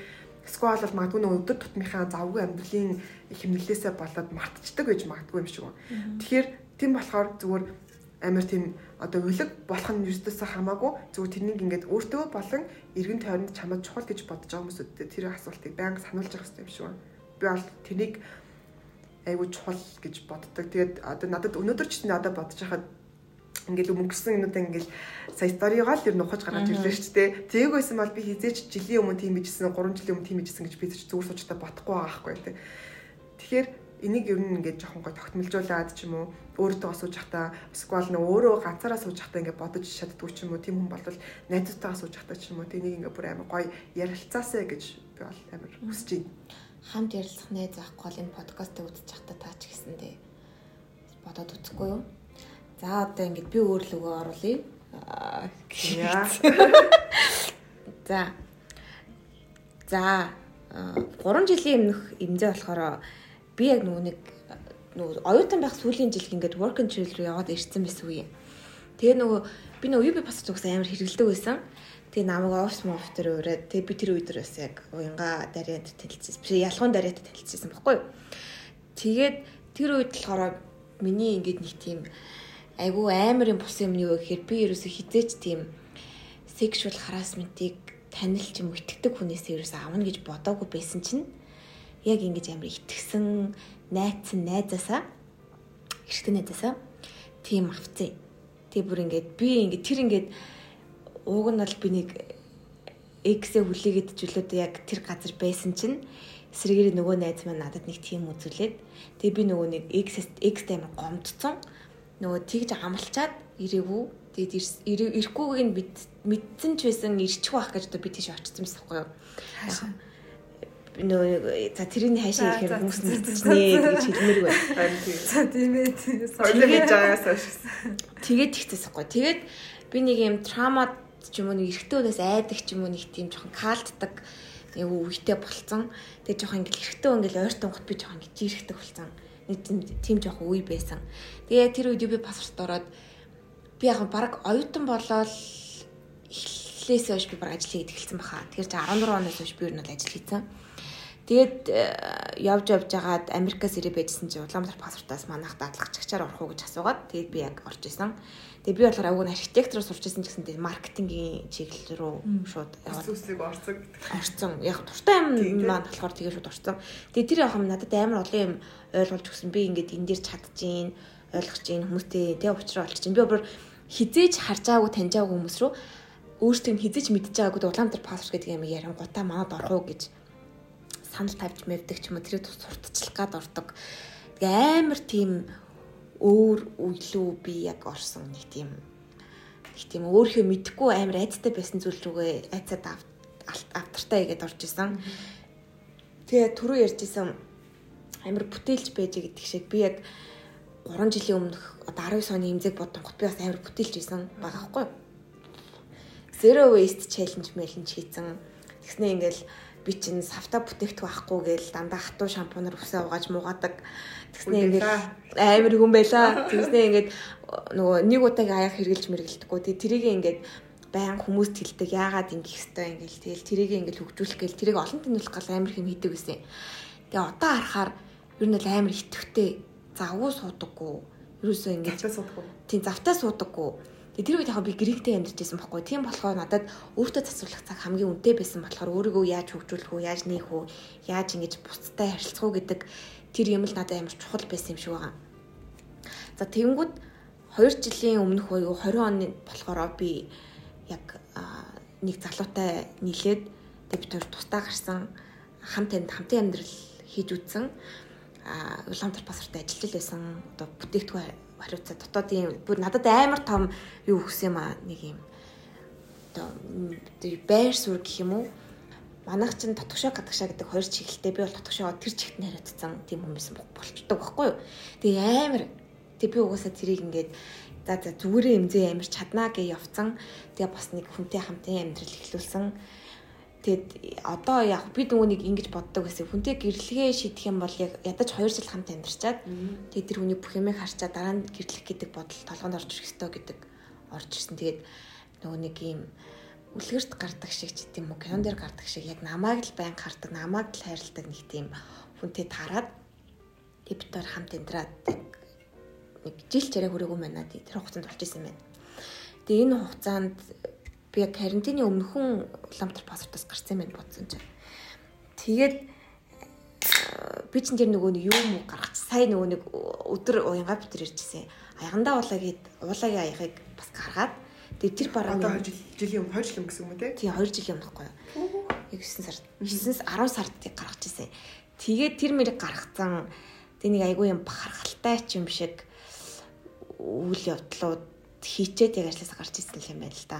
C: Эсвэл бол магадгүй нэг өдөр тутмынхаа завгүй амьдралын хэмнэлээсээ болоод мартчихдаг байж магадгүй юм шиг байна. Тэгэхээр тийм болохоор зүгээр амар тийм одоо өлөг болох нь юустаас хамаагүй зүгээр тэрнийг ингээд өөртөө болон эргэн тойронд чамд чухал гэж бодож байгаа хүмүүсүүдэд тэр асуултыг байнга сануулж явах хэрэгтэй юм шиг байна. Би бол тэрнийг айгүй чухал гэж боддог. Тэгээд одоо надад өнөөдөр ч надад бодож хахад ингээл өнгөрсөн юмудаа ингээл сая сторигоо л ер нь ухаж гаргаж ирлээ шүү дээ. Тээг байсан бол би хизээч жилийн өмнө тийм bijсэн 3 жилийн өмнө тийм bijсэн гэж би зүгээр суучтай бодохгүй байгаа байхгүй тий. Тэгэхээр энийг ер нь ингээд жоохон гой тогтмолжуулаад ч юм уу өөртөө сууж захта эсвэл нөө өөрөө ганцаараа сууж захта ингээд бодож чаддгүй ч юм уу тийм хүн бол найзтайгаа сууж захта ч юм уу тэнийг ингээд бүр амар гой ярилцаасаа гэж би бол амар хүсэж байна.
A: Хамт ярилцах найз авахгүй бол энэ подкастыг үзэж захта таа ч гэсэндээ бодоод үзэхгүй юу? За одоо ингэж би өөр лөгөө оруулъя. За. За 3 жилийн өмнөх эмзээ болохоор би яг нөгөө нэг нөгөө оюутан байх сүүлийн жил ингээд work and travel руу яваад ирсэн байсан үе. Тэгээ нөгөө би нөгөө UB пассворд угсаа амар хэрэгэлдэг байсан. Тэгээ намайг офс моф төр өрөөд тэгээ би тэр үед бас яг уянга дариад танилцсан. Би ялгуун дариад танилцсан байхгүй юу? Тэгээд тэр үед болохоор миний ингээд нэг тийм айгүй амар юм бус юм юу гэхээр би ерөөсө хизээч тийм sexual harassment-ийг танилж юм итгэдэг хүнээс ерөөсө авна гэж бодоогүй байсан чинь яг ингэж амар итгэсэн найцсан найзаасаа эртний найзаасаа тийм авцээ. Тэг бүр ингээд би ингээд тэр ингээд ууг нь бол би нэг X-ээ хүлээгээд чөлөөд яг тэр газар байсан чинь эсрэгээр нөгөө найз маань надад нэг тийм үзүүлээд тэг би нөгөө нэг X X тайм гомдцсон нөгөө тэгж амлчаад ирээгүй. Тэгээд ирэхгүйг нь мэдсэн ч байсан ирчих واخ гэж одоо би тийш очсон байсан байхгүй юу. Нөгөө за тэрний хайшаа ирэхээр хүмүүс мэдчихнэ гэж хэлмээр байна.
B: За тийм ээ.
C: Соёлын хийж байгаас хойш.
A: Тэгээд ихтэйсэхгүй. Тэгээд би нэг юм трама ч юм уу нэг хүнээс айдаг ч юм уу нэг тийм жоохон калтдаг нэг үетэй болцсон. Тэгээд жоохон ингээл эрэгтэй ингээл ойртон гот би жоохон гэж ирэхтэй болцсон нэг тийм жоох үе байсан. Тэгээ тэр үед би паспорт ороод би яг баг оюутан болоод эхлээс хойш би баг ажил хийгээд эхэлсэн баха. Тэгэхээр 14 оноос хойш би ер нь ажил хийсэн. Тэгээд э, явж явж байгаад Америкаас ирээ байжсэн чинь Улаанбаатар паспортаас манайх дадлагччаар орох уу гэж асуугаад тэгээд би яг орж исэн. Тэгээд би болохоор агуу архитектор сурч исэн гэсэн тэгээд маркетингийн чиглэл рүү шууд
C: яваад
A: гэдэг. Орцсон. Яг туртай юм маань болохоор тэгээд шууд орцсон. Тэгээд тэр явах юм надад амар олон юм ойлгуулж өгсөн. Би ингээд энэ дээр чадчихээн, ойлгож чинь хүмүүстэй тэг уучраа олчих чинь. Би бүр хизээж харж байгаагүй таньж байгаагүй хүмүүс рүү өөртөө хизээж мэдчихэж байгаагүй Улаанбаатар паспорт гэдэг юм ярингуудаа манад орох уу гэж санал тавьж мэвдэг ч юм уу тэрийг сурталчлах гад ордог. Тэгээ амар тийм өөр үйлүү би яг орсон нэг тийм нэг тийм өөрхөө мэдхгүй амар айцтай байсан зүйл рүүгээ айцад автартай игээд орж исэн. Тэгээ түрүү ярьжсэн амар бүтээлч байж гэдэг шиг би яг 3 жилийн өмнөх одоо 19 оны имзэг бодонгот би бас амар бүтээлч байсан байгаа хгүй. Zero waste challenge мэлэн хийцэн. Тэгснээ ингээл би чинь савта бүтээгдэхүүн авахгүй гээл дандаа хатуу шампунаар үсээ угааж муугадаг. Тэгснээ ингээд амар хүн байла. Тэгснээ ингээд нөгөө нэг удааг аяг хэргэлж мэргэлдэхгүй. Тэгээ тэрийг ингээд баян хүмүүст хэлдэг. Яагаад ингэх хэвээр ингээл тэгэл тэрийг ингээд хөгжүүлэх гээл тэрийг олон тэнүүлэх гал амар хэм хийдэг гэсэн. Тэгээ одоо харахаар ер нь л амар итгэвтэй. Завгүй суудаггүй. Ерөөсөө ингээд
C: завтаа суудаггүй.
A: Тийм завтаа суудаггүй Тэр үед яг би гэрэгтэй амьдарч байсан байхгүй. Тийм болохоор надад өөртөө засварлах цаг хамгийн үнэтэй байсан болохоор өөрийгөө яаж хөгжүүлэх үү, яаж нээх үү, яаж ингэж бусдтай харилцах уу гэдэг тэр юм л надад амар чухал байсан юм шиг байгаа. За тэгэнгүүт 2 жилийн өмнөх буюу 20 оны болохоор би яг нэг залуутай нийлээд тэг бид хоёр тусдаа гарсан хамт амьд хамтын амьдрал хийж үтсэн а уламжлалт пассвортай ажиллаж байсан одоо бүтээгдэхүүн хариуцаа. Дотоодын бүр надад амар том юу өгсөн юм а нэг юм одоо байр суурь гэх юм уу? Манайх чинь тотгошоо гадагшаа гэдэг хоёр чиглэлтэй би бол тотгошоо тэр чигт хариуцсан тийм хүмүүс болчдөг байхгүй юу? Тэгээ амар. Тэг би угаасаа тэрийг ингээд за за зүгээрээ эмзээ амар чаднаа гэж явцсан. Тэгээ бас нэг хүнтэй хамтын амьдрал эхлүүлсэн Тэгэд одоо яг би нөгөө нэг ингэж боддог гэсэн хүнтэй гэрлэгээ шийдэх юм бол яг ядаж 2 жил хамт амьдарчаад тэгээд тэр хүний бүх юмыг харчаад дараа нь гэрлэх гэдэг бодол толгойд орж ирэх ёстой гэдэг орж ирсэн. Тэгээд нөгөө нэг юм үлгэрт гардаг шиг ч гэдэм үү кинон дээр гардаг шиг яг намайг л байн гардаг, намайг л хайрладаг нэг тийм хүнтэй тараад тэг бид нар хамт амьдраад нэг жил чараа хүрээгүй байна. Тэр хугацаанд болж исэн байна. Тэгээ энэ хугацаанд би яг карантины өмнөхөн Улаанбаатар паспортоос гарсан юм бодсон чинь. Тэгээд э, би чинь тэр нөгөө нэг юм гаргач сая нөгөө нэг өдөр уянгаа бид тэр иржсэн. Аягандаа уулаа гээд уулаагийн аягыг бас гаргаад тэгээд тэр бараа
C: одоо 2 жилийн өмнө 2 жил юм гэсэн юм уу те?
A: Тийм 2 жилийн өмнө байхгүй юу? Яг 9 сард 9-с 10 сард гаргаж ирсэн. Тэгээд тэр мэрийг гаргацсан тэг нэг айгүй юм бахархалтай ч юм шиг үйл явдлууд хийчээд яг ажилласаа гарч ирсэн юм байна л да.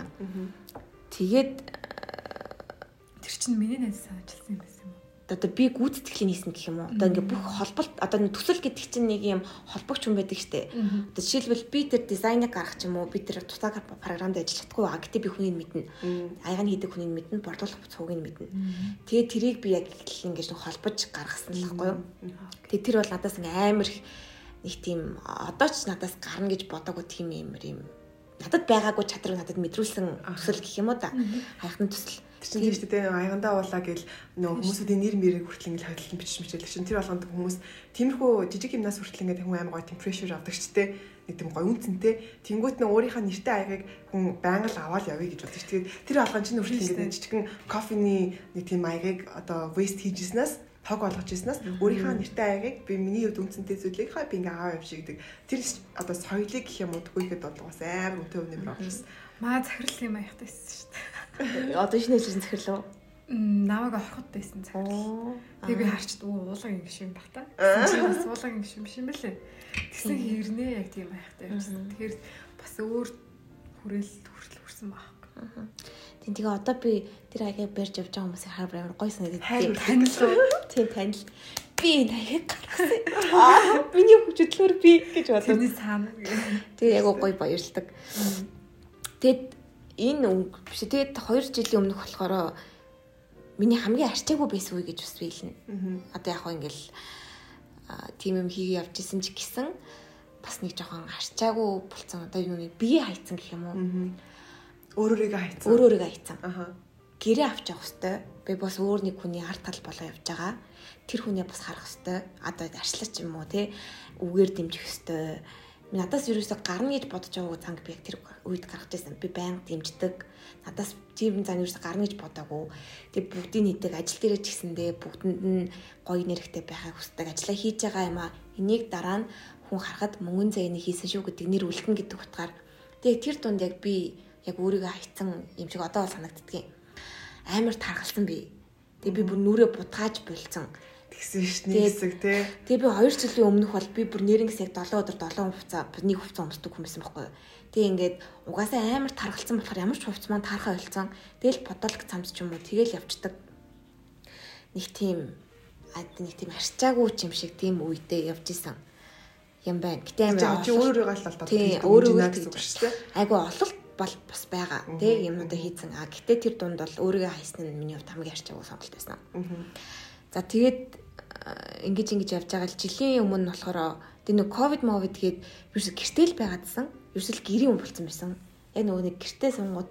A: Тэгээд
B: тэр чинь миний найз санаачилсан юм байсан юм уу?
A: Одоо би гүйцэтгэлийн хийсэн гэх юм уу? Одоо ингээ бүх холболт одоо төсөл гэдэг чинь нэг юм холбогч хүн байдаг штэ. Одоо жишээлбэл би тэр дизайныг гаргах юм уу? Би тэр тусаа програмд ажиллахдаггүй а гэдэг би хүнийг мэднэ. Аягааны хийдэг хүнийг мэднэ, борлуулах цугийг мэднэ. Тэгээд тэрийг би яг ингэж холбож гаргасан л байхгүй юу? Тэгээд тэр бол надаас амар их нэг тийм одоо ч надаас гарна гэж бодоагүй тийм юм юм надад байгаагүй чадрыг надад мэдрүүлсэн төсөл гэх юм уу да. Хайхны төсөл.
C: Чинь тийм шүү дээ. Аягандаа уулаа гэл нөө хүмүүсүүдийн нэр мэрийг хүртэл ингээл хойлолтон бичиж мичээлэг чинь тэр болгонд хүмүүс тиймэрхүү жижиг юмнаас хүртэл ингээд хүн аим гоё прешэр авдаг ч дээ нэг тийм гоё үнцэнтэй. Тэнгүүт нөө өөрийнхөө нэртэй аягыг хүн байнга л аваад явъя гэж бодчих. Тэгээд тэр алган чинь хүртэл ингээд жижигхэн кофений нэг тийм аягыг одоо waste хийжснээс тог болгож ирснаас өөрийнхөө нэртэй аягийг би миний хувьд үнцэнтэй зүйлийг хаа би ингээ аав юм шиг гэдэг. Тэр одоо соёлыг гэх юм уу тгүйхэд бол бас амар үнэтэй үнэмэр авчихсан.
B: Маа захирал юм аягтай байсан шүү
A: дээ. Одоо шинэ хэлсэн захирал уу?
B: намайг ороход байсан захирал. Тэгээ би харчд уу уулагын гişим баг та. Бас уулагын гişим биш юм бэлээ. Тэгсэн хэрнээ яг тийм аягтай байсан. Тэгэхээр бас өөр хүрээл хүртэл хүрсэн баг.
A: Тийм тэгээ одоо би тэр аягийг барьж явж байгаа хүмүүсийг хараад амар гоё санагдав.
B: Танил уу?
A: Тийм танил. Би аягийг гаргасан. Аа миний хүчтэй би гэж бодлоо.
B: Тэрний цаана.
A: Тэгээ яг гоё баярлдаг. Тэгэд энэ биш тэгээд 2 жилийн өмнөх болохоор миний хамгийн арчаагүй байсан үе гэж бас биелнэ. Одоо яг хөө ингээл тийм юм хийгээ явж исэн ч гэсэн бас нэг жоохон арчаагүй болцсон. Одоо юу нэг бие хайцсан гэх юм уу?
C: Өөрөөрийгөө хайцсан.
A: Өөрөөрийгөө хайцсан. Аха. Гэрээ авч явах хэвээр. Би бас өөр нэг хүний арт тал болоо явж байгаа. Тэр хүнээ бас харах хэвээр. Одоо арчлаач юм уу те үгээр дэмжих хэвээр. Надаас юусоо гарна гэж бодож байгаагүй цанг би яг тэр үед гаргаж байсан. Би байнга дэмждэг. Надаас тийм зан юусоо гарна гэж бодоагүй. Тэг бүгдийн нийтэд ажил дээрээ ч гэсэндээ бүгдэнд нь гоё нэрхтэй байхыг хүсдэг. Ажлаа хийж байгаа юм а. Энийг дараа нь хүн харахад мөнгөн зэйний хийсэн шүү гэдэг нэр үлдэн гэдэг утгаар. Тэгээ тэр дунд яг би яг өөрийгөө хайцсан юм шиг одоо бол санагддгийн. Амар таргалсан би. Тэгээ би бүр нүрээ бутгааж болцсон.
C: Тэгсэн шүү дээ хэсэг тий.
A: Тэгээ би 2 жилийн өмнөх бол би бүр нэрнгэс яг 7 өдөр 7 хувцас нэг хувцас өмсдөг хүмүүс байхгүй юу. Тэгээ ингээд угаасаа амар таргалсан болохоор ямар ч хувцас маань таархаа болцсон. Тэгэл подолк цамц ч юм уу тэгэл явцдаг. Нэг тийм нэг тийм харьцаагүй юм шиг тийм үедээ явж исэн юм байна. Гэтэ
C: амар чи өөрөөрөө гал талтаа
A: тийм өөрөөрөө гэж шүү дээ. Айгу ололт бол бас байгаа. Тэ юмнуудаа хийцэн. А гэтээ тэр дунд бол өөрийгөө хайсан нь миний хувьд хамгийн арчаагүй сонголт байсан. За тэгээд ингэж ингэж явж байгаа л жилийн өмнө болохоор тэр нэг ковид мовид гээд ерөөс гэртэл байгаадсан. Ерөөс л гэрийн хүн болцсон байсан. Яг нөгөө нэг гэртээ сунгууд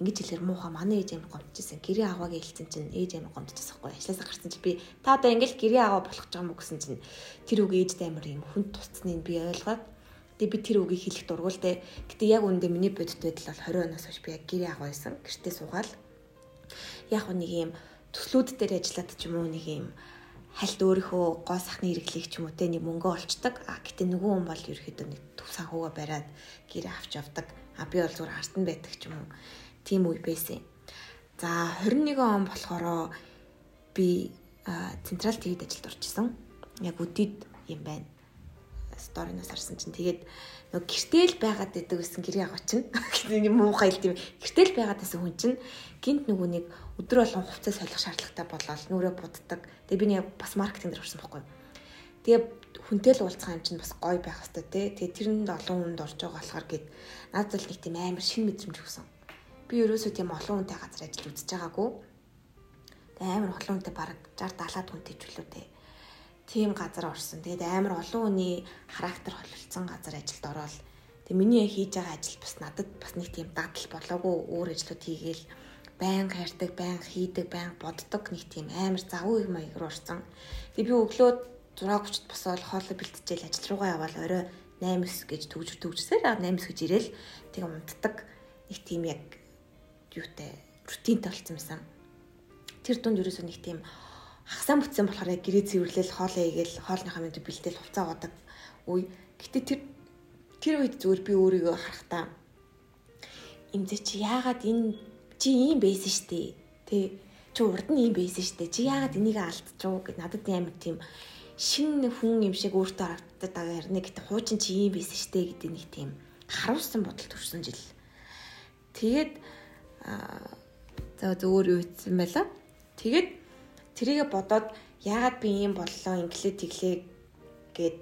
A: ингэж хэлээр муухай манай ээж амир гомдчихсэн. Гэрээ аваагаа хэлсэн чинь ээж амир гомдчихсан байхгүй. Ажлаасаа гарсан чинь би та одоо ингээл гэрээ аваа болох ч юм уу гэсэн чинь тэр үг ээжтэй амир юм хүн тусцныг би ойлгоод Тэгээ би тэр үгийг хэлэх дургуултай. Гэтэ яг үүндээ миний бодит байдал бол 20 оноос хойш би яг гэрээ аваа байсан. Гэртээ суугаал. Яг нэг юм төслүүд дээр ажиллаад ч юм уу нэг юм хальт өөрийнхөө гоо сахны хэрэглийг ч юм уу те нэг мөнгө олцдог. А гэтээ нөгөө хүн бол ерөөхдөө нэг төв санхугаа бариад гэр авч явдаг. А би бол зүгээр арт нь байдаг ч юм уу. Тийм үе байсан. За 21 он болохоро би Централ ТV-д ажилд орж исэн. Яг өдөрт юм байна. Сториноос харсан чинь тэгээд нөгөө гэртэл байгаад байдаг гэсэн гэрээ аваа чинь. Гэтэл юм муухай л тийм. Гэртэл байгаад байсан хүн чинь гинт нөгөө нэг өдөр болгон хувцас солих шаардлагатай болоод нүрээ буддаг. Тэгээ би нэг бас маркетинг дээр орсон байхгүй. Тэгээ хүнтэй л уулзах юм чинь бас гоё байх хэрэгтэй тий. Тэгээ тэрэнд олон хүнд орж байгаа болохоор гээд надад л нэг тийм амар шин мэдрэмж өгсөн. Би ерөөсөө тийм олон хүнтэй газар ажиллаж үзэж байгаагүй Тэгээ амар олон хүнтэй бараг 60 70 хүнтэй ч үлээ дээ. Тийм газар орсон. Тэгээд амар олон хүний характер холилдсон газар ажилд ороод тэг миний хийж байгаа ажил бас надад бас нэг тийм дадал болоогүй өөр ажлууд хийгээл байн хайрдаг, байн хийдэг, байн боддог нэг тийм амар завгүй маяг руу орсон. Тэг би өглөө 6:30-д босоод хоолой бэлтжээл ажил руугаа явбал орой 8 гэж төгж төгжсээр 8 гэж ирээл тэг унтдаг нэг тийм яг юутай рутинтэй болсон юмсан тэр дунд ерөөсөө нэг тийм хагсаан бүтсэн болохоор яг гэрээ цэвэрлэл хоолоо игээл хоолныхаа мэд бэлдээл хувцаа годог үе. Гэтэ тэр тэр үед зүгээр би өөрийгөө харахтаа эмзэ чи яагаад энэ чи ийм байсан штэ тэ чи урд нь ийм байсан штэ чи яагаад энийг алдчихв гэд надад амар тийм шин хүн юм шиг өөртөө харагдаад байгаа ярина гэтээ хуучин чи ийм байсан штэ гэдэг нэг тийм харуулсан бодол төрсөн жил. Тэгээд за зөвөр юу хэлсэн байла? Тэгээд тэрийгэ бодоод яагаад би ийм боллоо инглээ тэглээ гэд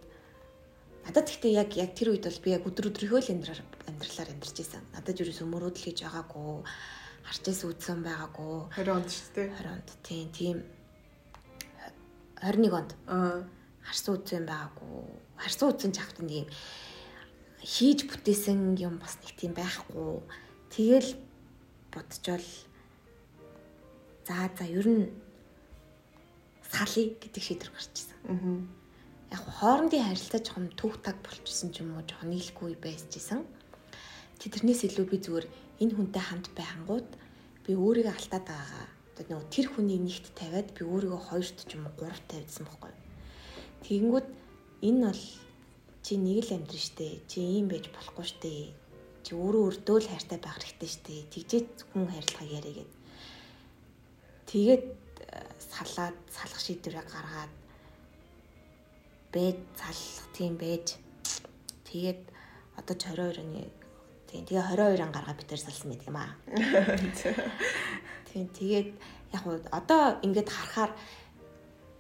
A: надад гэхдээ яг яг тэр үед бол би яг өдөр өдрийнхөө л амьдраар амьдралаар амьдарч байсан. Надад юу ч өмөрөөдөл хийж байгаагүй харчээс үдсэн байгаагүй.
C: 20 онд шүү дээ.
A: 20 онд тийм тийм 21 онд.
C: Аа.
A: Харсан үдсэн байгаагүй. Харсан үдсэн чавт нэг юм хийж бүтээсэн юм бас нэг тийм байхгүй. Тэгэл бодчвол За за ер нь салъя гэдэг шийдвэр гарч ирсэн.
C: Аа.
A: Яг хоорондын харилцаа жоохон төв таг болчихсон ч юм уу жоохон нийлэхгүй байсжсэн. Тэднээс илүү би зүгээр энэ хүнтэй хамт байхангууд би өөрийгөө алтаад байгаагаа нөгөө тэр хүний нэгт тавиад би өөрийгөө хоёрт ч юм уу гуравт тавьдсан байхгүй. Тэгэнгүүт энэ бол чи нэг л амьдрын штэ. Чи ийм байж болохгүй штэ. Чи өөрөө өрдөө л хайртай байх хэрэгтэй штэ. Тэгжээ хүн хайрлахаа яриа гэдэг Тэгээд салаад салах шийдвэрээ гаргаад бэж салах тийм бэж тэгээд одоо 22 оны тийм тэгээ 22 он гаргаа битэр салсан гэдэг юм аа. Тийм тэгээд яг уу одоо ингээд харахаар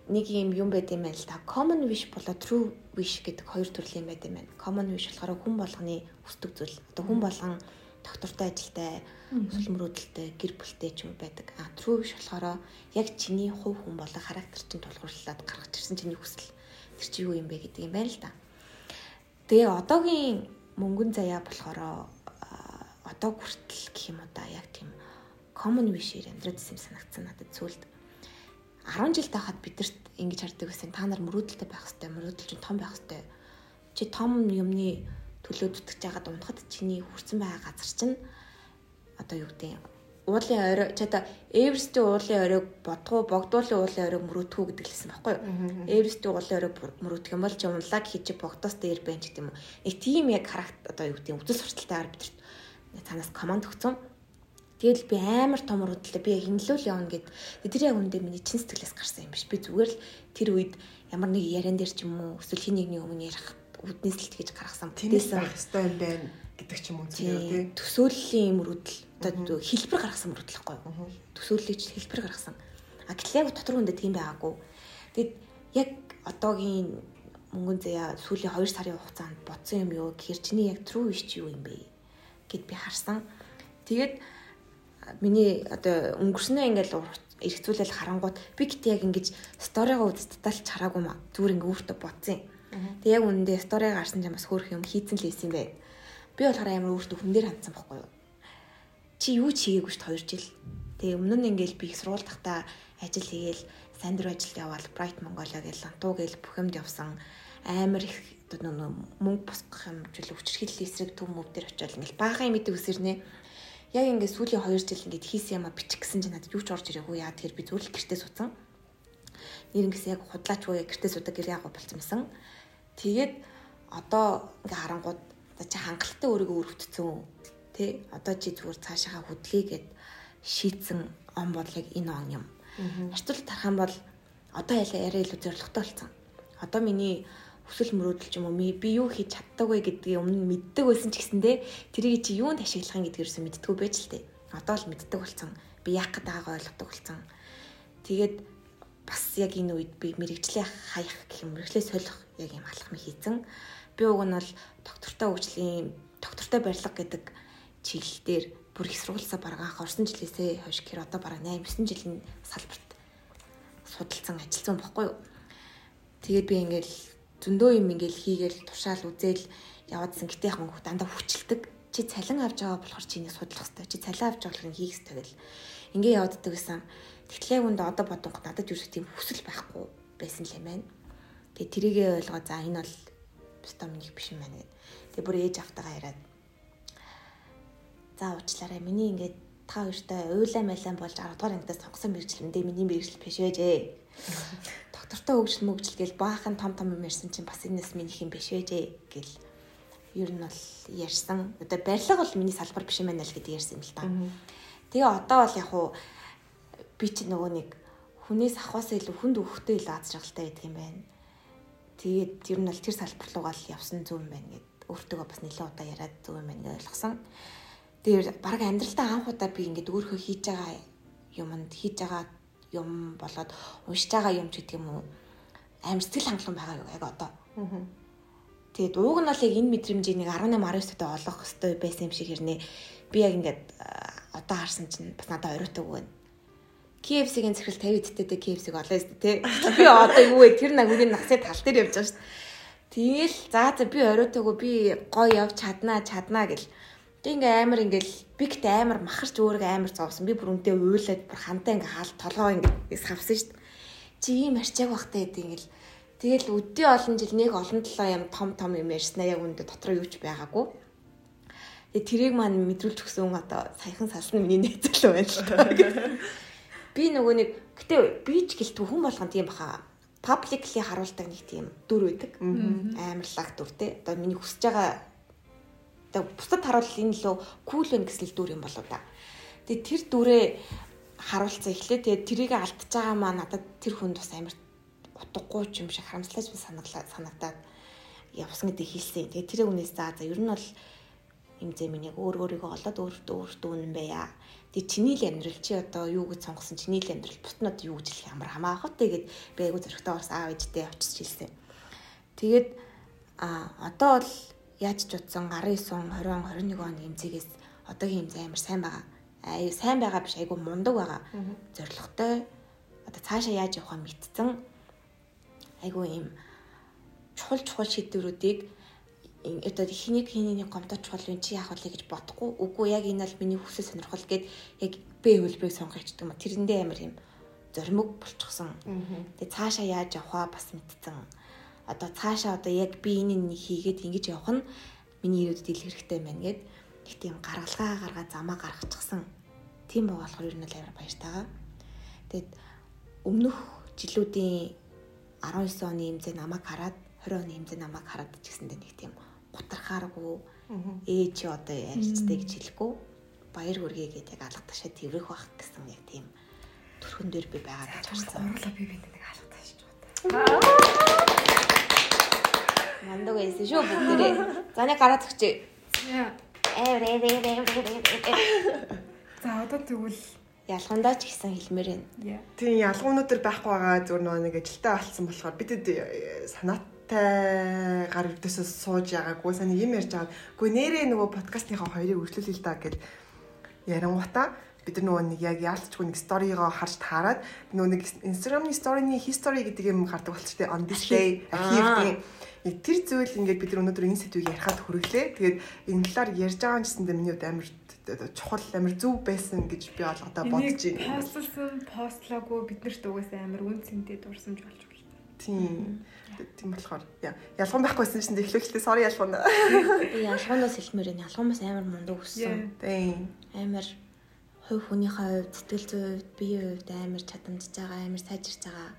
A: нэг юм юм байт юм байна л та. Common wish болоо true wish гэдэг хоёр төрлийн байт юм байна. Common wish болохоор хүн болгоны хүсдэг зүйл. Одоо хүн болгон доктортой ажилтай, эсвэл мөрөөдөлтэй, гэр бүлтэй ч юм байдаг. А true биш болохоор яг чиний хувь хүн болоо характер чинь тулгуурлаад гаргаж ирсэн чиний хүсэл тэр чи юу юм бэ гэдэг юм байна л да. Тэгээ одоогийн мөнгөн заяа болохоор одоо хүртэл гэх юм уу да яг тийм common wish-ээр амьдраад исэн санагдсан надад зүйлд 10 жил тахад бидэрт ингэж хардаг гэсэн та нар мөрөөдөлтэй байх хэрэгтэй мөрөөдөл чинь том байх хэрэгтэй чи том юмны төлөө зүтгэж байгаад унахад чиний хүрсэн байгаа газар чинь одоо юу гэдэг уулын орой чи одоо Эверестийн уулын оройг бодгоо богдуулын уулын оройг мөрөөдхүү гэдэг лсэн байхгүй юу? Эверестийн уулын оройг мөрөөдөх юм бол чи унлаг хийж богдоос дээр байна гэдэг юм уу? Нэг тийм яг характер одоо юу гэдэг үзэл сурталтайгаар бидэрт танаас команд өгсөн. Тэгэл би амар том мөрөөдлөө би яг хинлүүл явна гэд тэр яг үндэ миний чин сэтгэлээс гарсан юм биш. Би зүгээр л тэр үед ямар нэг яриан дээр ч юм уу эсвэл хин нэгний өмнө ярих үднээс л тэгж гаргасан
C: бүтээсэн байх хэрэгтэй юм байна гэдэг ч юм уу тий.
A: Төсөөллийн мөрөдөл одоо хэлбэр гаргасан мөрөдөл байхгүй. Төсөөллийг хэлбэр гаргасан. А гэтэл яг дотор хүндээ тийм байгаагүй. Тэгэд яг одоогийн мөнгөн заяа сүүлийн 2 сарын хугацаанд бодсон юм юу гэхэр чиний яг true wish юу юм бэ гэд би харсан. Тэгээд миний одоо өнгөрснөө ингээл эргцүүлэл харангууд би гэтээ яг ингэж сторигоо үзтээ талч хараагүй маа. Зүгээр ингээ өөртөө бодсон юм. Тэг яг үнэндээ стори гарсан ч бас хөөх юм хийцэн л ийсэн бай. Би болохоор амар өөртөө хүн дээр хандсан байхгүй юу? Чи юу ч хийгээгүй шүү дээ 2 жил. Тэгээ өмнө нь ингээл би их сургууль тахта ажил хийгээл сандр ажилд явбал Bright Mongolia гэж лантуу гээл бүх юмд явсан амар их мөнгө босгох юм жил өвчрхэл эсрэг төв мөв дээр очиод ингээл баахан юм идэг үсэрнэ. Яг ингээд сүүлийн 2 жил ингээд хийсэн юм а бичих гэсэн чинь надад юу ч орж ирээгүй яа тэгэхээр би зүгээр л гэртээ суусан Нэрэнгээс яг худлаачгүй гэртээ судаг гэр яг болцсон байсан. Тэгээд одоо ингээ харангууд чи хангалттай өөрийгөө өргөтцсөн тий одоо чи зүгээр цаашаа хөдлөе гэд шийдсэн он бол яг энэ он юм. Артуул тархан бол одоо яриа илүү зоригтой болсон. Одоо миний хүсэл мөрөөдөл ч юм уу би юу хийж чаддаг вэ гэдгийг өмнө нь мэддэг байсан ч гэсэндээ тэрийг чи юунд ашиглах юм гэдгээрээс мэддэггүй байж л тээ. Одоо л мэддэг болсон. Би яах гээд байгаагаа ойлгодог болсон. Тэгээд бас яг энэ үед би мэрэгчлээ хаях гэх юм мэрэгчлээ солих яг юм алхам хийцэн. Би уг нь бол доктортой хөгжлийн доктортой барилга гэдэг чиглэл дээр бүр их сургуульсаа бараг анх орсон жилээсээ хойш гэр одоо бараг 8 9 жилийн салбарт судалсан ажилласан бохгүй юу. Тэгээд би ингээл зөндөө юм ингээл хийгээл тушаал үзэл яваадсан гэтээ яг хөнгө дандаа хүчилдэг. Чи цалин авч байгаа болохоор чи энийг судлах хэрэгтэй. Чи цалин авч байгаа болохоор хийх хэрэгтэй гэл. Ингээ явааддаг гэсэн. Тэгтлээ хүнд одоо бодонгот надад юу тийм хүсэл байхгүй байсан л юм байна. Тэгээ тэрийгээ ойлгоо за энэ бол бистом минийх биш юм байна гэд. Тэгээ бүр ээж автагаа яриад за уучлаарай миний ингээд та хоёртой уйлаа мэлэн болж 10 дугаар ангидаас сонгосон мэрэгчлэндээ миний мэрэгжил биш байжээ. Доктортой хөгжил мөгжил гэл баахан том том юм ярьсан чинь бас энэс минийх юм биш байжээ гэл ер нь бол ярьсан. Одоо барилга бол миний салбар биш юм байна л гэдэг ярьсан юм л та. Тэгээ одоо бол яг хуу би чи нөгөө нэг хүнээс ахваас илүү хүнд өгөхтэй илүү аз жаргалтай байдаг юм байна. Тэгээд ер нь бол тэр салбар руугаа л явсан зөв юм байна гэд өөртөө бас нэлээд удаа яриад зөв юм байна гэж ойлгосон. Тэр баг амьдралдаа анх удаа би ингээд өөрөө хийж байгаа юмд хийж байгаа юм болоод уншиж байгаа юм ч гэдэг юм уу амар сэтгэл хангалуун байгаа юу яг одоо. Тэгээд ууг нь бол яг энэ мэдрэмжийг нэг 18 19 төдөө олох хэрэгтэй байсан юм шиг хэрнээ би яг ингээд одоо харсан чинь бас надад оройтог байна. KFC-ийн захирал 50 эдтэй KFC-г олоо өстө тий. Би одоо юу вэ? Тэр нагуугийн насны тал дээр явж байгаа шүү дээ. Тэгэл за за би оройтойгоо би гоё явж чаднаа чаднаа гэл Тэг ингээ амар ингээл би гэтээ амар махарч өөрийгөө амар зовсон. Би бүр үнтэй уйлаад бүр хантай ингээ хаалт толгоо ингээ хавсан шүү дээ. Чи ийм арчааг бахтай гэдэг ингээл тэгэл өдөө олон жил нэг олон толоо юм том том юм ярьснаа яг үндэ дотор юу ч байгаагүй. Тэгээ тэрийг маань мэдрүүлж өгсөн одоо саяхан салсан миний найзлуу байна л. Би нөгөө нэг гэтээ би ч гэлтгүй хүн болгон тийм баха пабликли харуулдаг нэг тийм дүр байдаг. Амарлаг дүр те. Одоо миний хүсэж байгаа одоо бусдад харуул энэ лөө кул вэ гэсэн л дүр юм болоо да. Тэгээ тэр дүрээ харуулцаа эхлээ. Тэгээ тэрийг алдчихж байгаа маа надад тэр хүн бас амар утгагүй юм шиг харамслаж би санаглаа санагдаад явсан гэдэг хэлсэн. Тэгээ тэрээ үнээс за за ер нь бол имзээ минийг өөр өөрийгөө олоод өөртөө өөртөө үнэн байя. Тэгээ чиний л амьдрал чи одоо юу гэж сонгосон чиний л амьдрал бутнууд юу гэж хэлэх ямар хамаахан тэгээд би айгу зөрөгтэй орс аав ээжтэй очиж хэлсэн. Тэгээд а одоо бол яаж ч утсан 19 20 21 оны имзэгээс одоогийн имзэг амар сайн байгаа. Аа сайн байгаа биш айгу мундаг байгаа. Зоригтой одоо цаашаа яаж явах вэ мэдсэн. Айгу ийм чухал чухал шийдвэрүүдийг одоо хэнийг хэнийг чухал юм чи яах вэ гэж бодохгүй. Үгүй яг энэ бол миний хүсэл сонирхол гэд яг Б хөлбөрийг сонгох гэдэг юм. Тэрэндээ амар юм зоримог болчихсон. Тэгээ цаашаа яаж явах бас мэдсэн одоо цаашаа одоо яг би энэ нэг хийгээд ингэж явах нь миний ирээдүйд ил хэрэгтэй байна гэд их тийм гаргалгаа гаргаа замаа гаргачихсан. Тийм байгаа болохоор ер нь л амар баяртайгаа. Тэгэд өмнөх жилүүдийн 19 оны имзэг намайг хараад 20 оны имзэг намайг хараад ч гэсэндээ нэг тийм гутархааргүй ээ чи одоо ярьцтэй гэж хэлэхгүй баяр хүргэе гэдэг яг алга ташаа тэрвэх байх гэсэн яг тийм төрхөн дээр би байгаа гэж харсан.
B: Урлаа би бид нэг алга ташиж байна.
A: Мандаг байсан шүү бүгдээрээ. За нэг гараад өгчээ.
B: За одоо тэгвэл
A: ялгандаа ч гэсэн хэлмээр байна.
C: Тийм ялгуунууд төр байхгүй байгаа зүгээр нөгөө нэг ажилтаа болсон болохоор бидэд э, санаатай гар өвдөсөө сууж байгаагүй саний юм ярьж байгаа. Гэхдээ нэрээ нөгөө подкастныхаа хоёрыг үргэлжлүүлээ л да гэд ярангуудаа бид нар нөгөө нэг яг яалтчгүй нэг сторигоо харж таарад нөгөө нэг Instagram-ны story-ны history гэдэг юм гардаг болчихтой on this day архивын тэр зүйл ингээд бид нар өнөөдөр энэ сэдвийг ярихад хүргэлээ. Тэгээд энэ талаар ярьж байгаа юм гэсэндээ миний хувьд амар чухал амар зөв байсан гэж би олгодоо бодож
B: байна. Постлсон постлоогүй бид нарт угаасаа амар үн цэнтэй дурсамж болж.
C: Тийм. Тийм болохоор ялган байхгүйсэн чинь эхлүүлэлтээ sorry ялган.
A: Би ялганаас хэлмээр энэ ялганаас амар мундаг өссөн.
C: Тийм.
A: Амар хувь хүнийхээ хувьд сэтгэл зүйн хувьд биеийн хувьд амар чадамжж байгаа, амар сайжирч байгаа.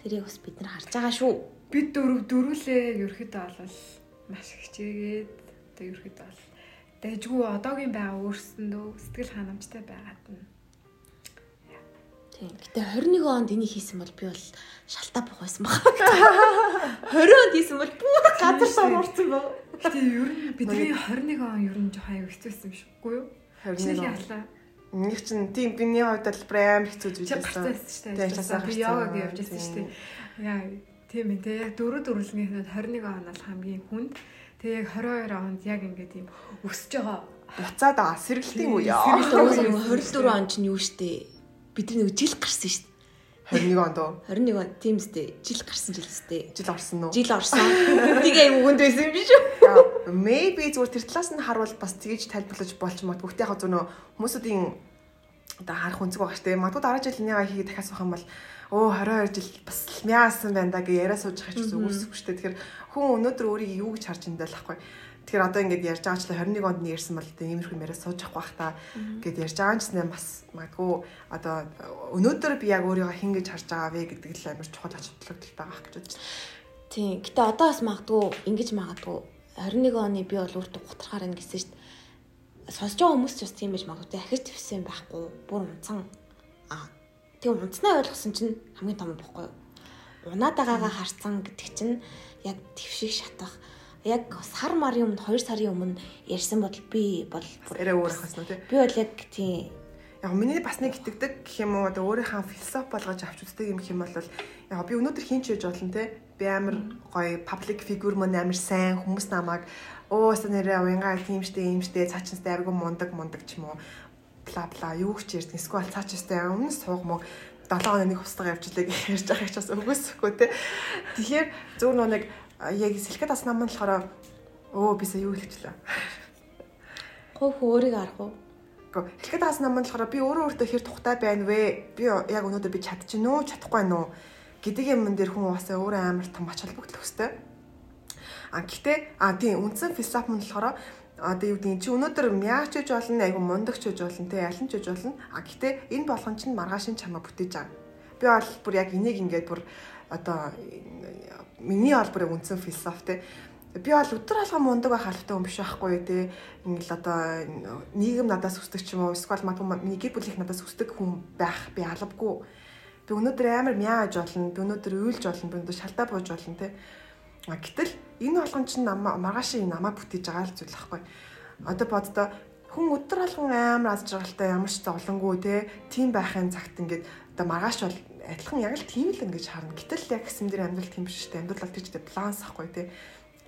A: Тэрийг бас бид нар харж байгаа шүү.
B: Бид дөрөв дөрүлээ ерөөхдөө бол маш хичээгээд одоо ерөөхдөө бол дэжгүй одоогийн байгаа өөрсөндөө сэтгэл ханамжтай байгаад нь
A: Тийм. Гэтэ 21 онд энийг хийсэн бол би бол шалтаа бох байсан баг. 20 онд хийсэн бол бүр газар сорурсан баг.
B: Гэтэ ер нь бидний 21 он ер нь жоохон аюу хэцүүсэн юм шиггүй юу?
C: 21 он. Нэг чинь тийм биний хувьд бол амар хэцүү зүйл
B: байсан. Тийм. Би йогаг явж байсан шүү дээ. Яа тийм ээ. Тэг яг дөрөв дөрвөлгийнх нь 21 он бол хамгийн хүнд. Тэг яг 22 онд яг ингээд юм өсөж байгаа
C: буцаад аа сэргэлтийн үе.
A: 24 он ч юу штэ бидний нэг жил гарсан шүү дээ.
C: 21 онд уу?
A: 21 он тийм үстэй. Жил гарсан жил үстэй.
C: Жил орсон уу?
A: Жил орсон. Тэгээ юм хүнд байсан юм биш үү?
C: Maybe зүгээр тэр талаас нь харуул бас тгийж тайлбарлаж болж магадгүй. Гэхдээ яг зөв нөө хүмүүсүүдийн одоо харах үнцэг байгаа шүү дээ. Магадгүй дараа жил энийгээ хийгээд дахиад суух юм бол өө 22 жил бас мяасан байна да гэж яриа сууж байгаа ч зүгүйсэхгүй шүү дээ. Тэгэхээр хүн өнөөдөр өөрийг юу гэж харж индэл ахгүй. Тэгэхээр одоо ингэж ярьж байгаа ч 21 онд нэрсэн бол тэ иймэрхүү мэрэ сууж авах бах та гэд ярьж байгаа ч нэм бас магадгүй одоо өнөөдөр би яг өөрийгөө хин гэж харж байгаа вэ гэдэг л амар чухал ач холбогдол байгаа гэж бодож байна.
A: Тийм. Гэтэ одоо бас магадгүй ингэж магадгүй 21 оны би бол үрд гутрахаар ингэ гэсэн дээ. Сонсож байгаа хүмүүс ч бас тийм байж магадгүй ахиж твсэн байхгүй. Бүр унцсан. Аа. Тэгээ унцнаа ойлгосон чинь хамгийн том бохгүй юу? Унаад байгаагаа харцсан гэдэг чинь яг твшиг шатах яг сар марын өмнө 2 сарын өмнө ярьсан бол би бол
C: арай өөр ахаас нь тий.
A: Би бол яг тий
C: яг миний бас нэг итгэдэг гэх юм уу одоо өөрийнхөө философи болгож авч үздэг юм хэм бол яг би өнөөдөр хин ч яж болно те би амар гоё паблик фигюр мөн амар сайн хүмүүс намайг өөс нэрээ уянгаа тийм штэ юм штэ цаачинстай аргу мундаг мундаг ч юм уу. Бла бла юу ч ярьдаг эсвэл цаачинстай өмнө суух мó 7 хоног нэг хувцастаа явжлаа гэж ярьж байгаа ч бас үгүйсэхгүй те тэгэхээр зөв нэг яг сэлхэд бас нам нь болохоор өө бисаа юу хэлчихлээ.
A: Хов өөрийг арах уу?
C: Гэхдээ сэлхэд бас нам нь болохоор би өөрөө өөртөө хэр тухтай байна вэ? Би яг өнөөдөр би чадчихнуу, чадахгүй байна уу гэдэг юм дээр хүн уусаа өөрөө амар том ач холбогдол өстэй. А гэхдээ а тийм үндсэн философи нь болохоор одоо юу гэдэг чи өнөөдөр мяач гэж болно айгу мундагч гэж болно те ялан ч гэж болно а гэхдээ энэ болгон чинь маргаашин чамаа бүтээж байгаа би бол бүр яг энийг ингээд бүр одоо миний олбор үндсэн философи те. Би бол өдөр алган мундаг байх албатай хүн биш байхгүй те. Ингээл одоо нийгэм надаас хүсдэг ч юм уу эсвэл миний гэр бүлийнх надаас хүсдэг хүн байх би алавгүй би өнөөдөр амар мяаж болно би өнөөдөр уйлж болно би өнөөдөр шалтаа бууж болно те. А гэтэл энэ болгон чинь намаа маргааш энэ намаа бүтээж байгаа л зүйл байхгүй одоо боддоо хүн өдөр алган амар аз жаргалтай ямар ч зовлонгүй те тийм байхын цагт ингээд одоо маргааш бол адилхан яг л тийм л ингэж харна. Гэтэл яг хэсэм дээр амьдрал тийм биш шүү дээ. Амьдрал бол тийчтэй баланс ахгүй тий.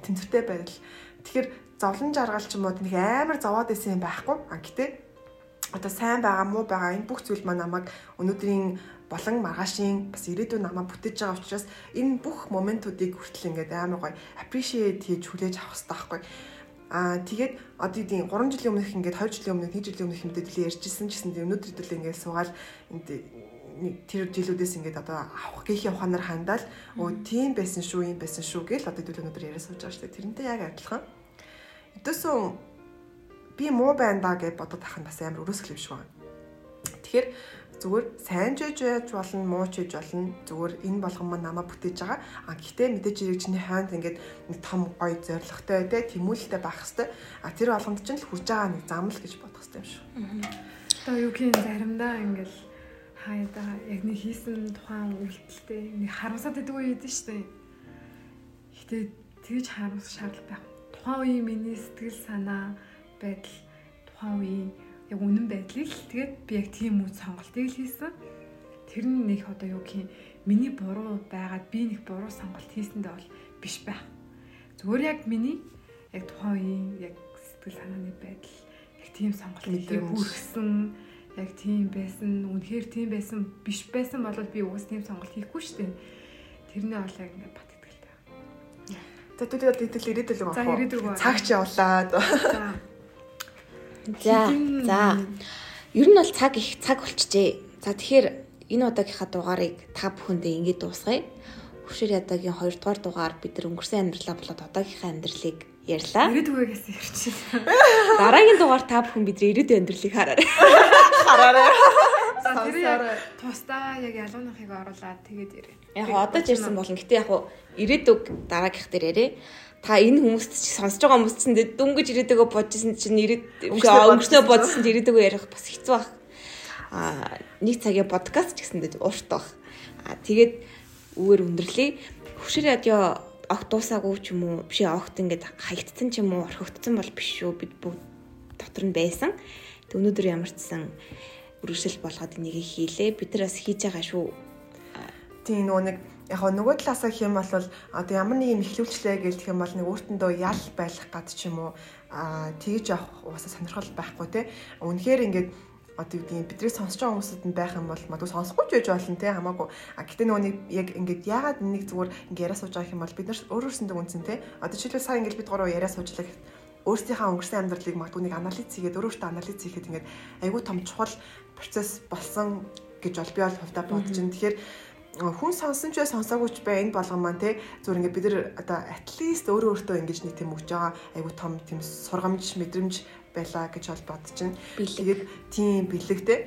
C: Тэнцвэртэй байдал. Тэгэхээр зовлон жаргал ч юм уу нэг амар зовоод исэн юм байхгүй. А гэтээ одоо сайн байгаа муу байгаа энэ бүх зүйл маань намайг өнөөдрийн болон маргаашийн бас ирээдүйн намаа бүтээж байгаа учраас энэ бүх моментуудыг хүртэл ингээд амар гоё appreciate хийж хүлээж авах хэрэгтэй байхгүй. Аа тэгээд одоо тийм 3 жилийн өмнөх ингээд 2 жилийн өмнөх 1 жилийн өмнөх мэдээлэл ярьжсэн гэсэн өнөөдөр хэдүүлээ ингээд суугаад тэр жилүүдээс ингээд одоо авах гээхийн ухаанаар хандаал өө тийм байсан шүү юм байсан шүү гэл одоо хэдүүл өнөдөр яриа сууж байгаа шүү дээ. Тэрнтэй яг адилхан. Өдөөсөн би муу байна да гэж бодоод тах нь бас амар өрөөсгөл юм шиг байна. Тэгэхээр зүгээр сайн ч яж болно муу ч яж болно зүгээр энэ болгон маань намаа бүтээж байгаа а гэхдээ мэдээж ирэх чиний хайнд ингээд нэг том гоё зоригтой те тэмүүлэлтэй байх хэвээр а тэр болгонд чинь л хүрж байгаа нэг зам л гэж бодох хэвээр юм шүү.
B: Одоо юу гэх юм заримдаа ингээд хаяада яг нэг хийсэн тухайн үйлдэлтэй нэг харамсаад байдаг үе идэв штэ. Гэтэ тэгж харамс шаардлага байх. Тухайн үеийн миний сэтгэл санаа байдал тухайн үеийн яг үнэн байдлыг л тэгээд би яг тийм үе сонголтыг л хийсэн. Тэр нь нэг одоо юу гэх юм миний буруу байгаад би нэг буруу сонголт хийсэндээ бол биш байх. Зүгээр яг миний яг тухайн үеийн яг сэтгэл санааны байдал яг тийм сонголт хийх хүрсэн яг тийм байсан үнэхээр тийм байсан биш байсан бол би уус тийм сонголт хийхгүй шүү дээ. Тэрний бол яг ингээд бат итгэлтэй.
C: За тэгвэл итэл ирээдүг
B: авах. За ирээдүг авах.
C: Цагч явлаа.
A: За. За. Ер нь бол цаг их цаг болчихжээ. За тэгэхээр энэ удаагийнхаа дугаарыг та бүхэндээ ингэж дуусгая. Хөвшөр ядаагийн 2 дугаар дугаар бид нар өнгөрсөн амьдралаа болоод одоогийнхаа амьдралыг ярьлаа.
B: Ирээдүгээс ярьчихсан.
A: Дараагийн дугаар та бүхэн бидний ирээдүйн амьдралыг хараарай.
C: Хараарай.
B: За тэр тусдаа яг ялуунахыг оруулаад тэгээд ирээ.
A: Яг одоо ч ярьсан болно. Гэтэ яг ирээдүг дараагийнх дээр ярэ. Та энэ хүмүүст ч сонсож байгаа хүмүүст ч дөнгөж ирээдүгөө бодчихсон чинь ирээд өнгөрснөө бодсон чинь ирээдүгөө ярих бас хэцүү баг. Аа нэг цагийн подкаст ч гэсэндээ ууртай баг. Аа тэгээд үгээр өндөрлөе. Хөвшөр радио огт дуусаагүй ч юм уу биш огт ингээд хаягдсан ч юм уу орхигдсан бол биш шүү бид бүгд дотор нь байсан. Тэг өнөөдөр ямар ч сан үргэлжлэл болгоод энийг хийлээ. Бид нар бас хийж байгаа шүү
C: Тийм нөгөө нэг яг нөгөө талаасаа хэм бол одоо ямар нэг юм ихлүүлчлээ гэх юм бол нэг өөртөндөө ял байх гад ч юм уу аа тэгж явах уусаа сонирхол байхгүй те. Үнэхээр ингээд одоо юу гэдгийг бидний сонсож байгаа хүмүүсд нь байх юм бол магадгүй сонсохгүй ч байж болно те хамаагүй. А гэтээ нөгөө нэг яг ингээд яагаад нэг зүгээр ингээд яриа сууж байгаа юм бол бид нар өөрөөсөндөө үнсэн те. Одоо жишээлбэл сайн ингээд бид гурав яриа суужлаа өөрсдийнхээ өнгөрсөн амьдралыг магадгүй нэг анализ хийгээд өөрөөсөө анализ хийхэд ингээд айгүй том чухал процесс болсон гэж бол би бол хувьдаа бодож байна. Тэгэхээр хүн сонсон ч бай сонсоогүй ч бай энэ болгон маань те зүгээр ингээд бид нар одоо at least өөрөө өөртөө ингэж нэг тийм өгч байгаа айгу том тийм сургамж мэдрэмж байла гэж бол бодож байна. Тэгээд тийм бэлэгтэй.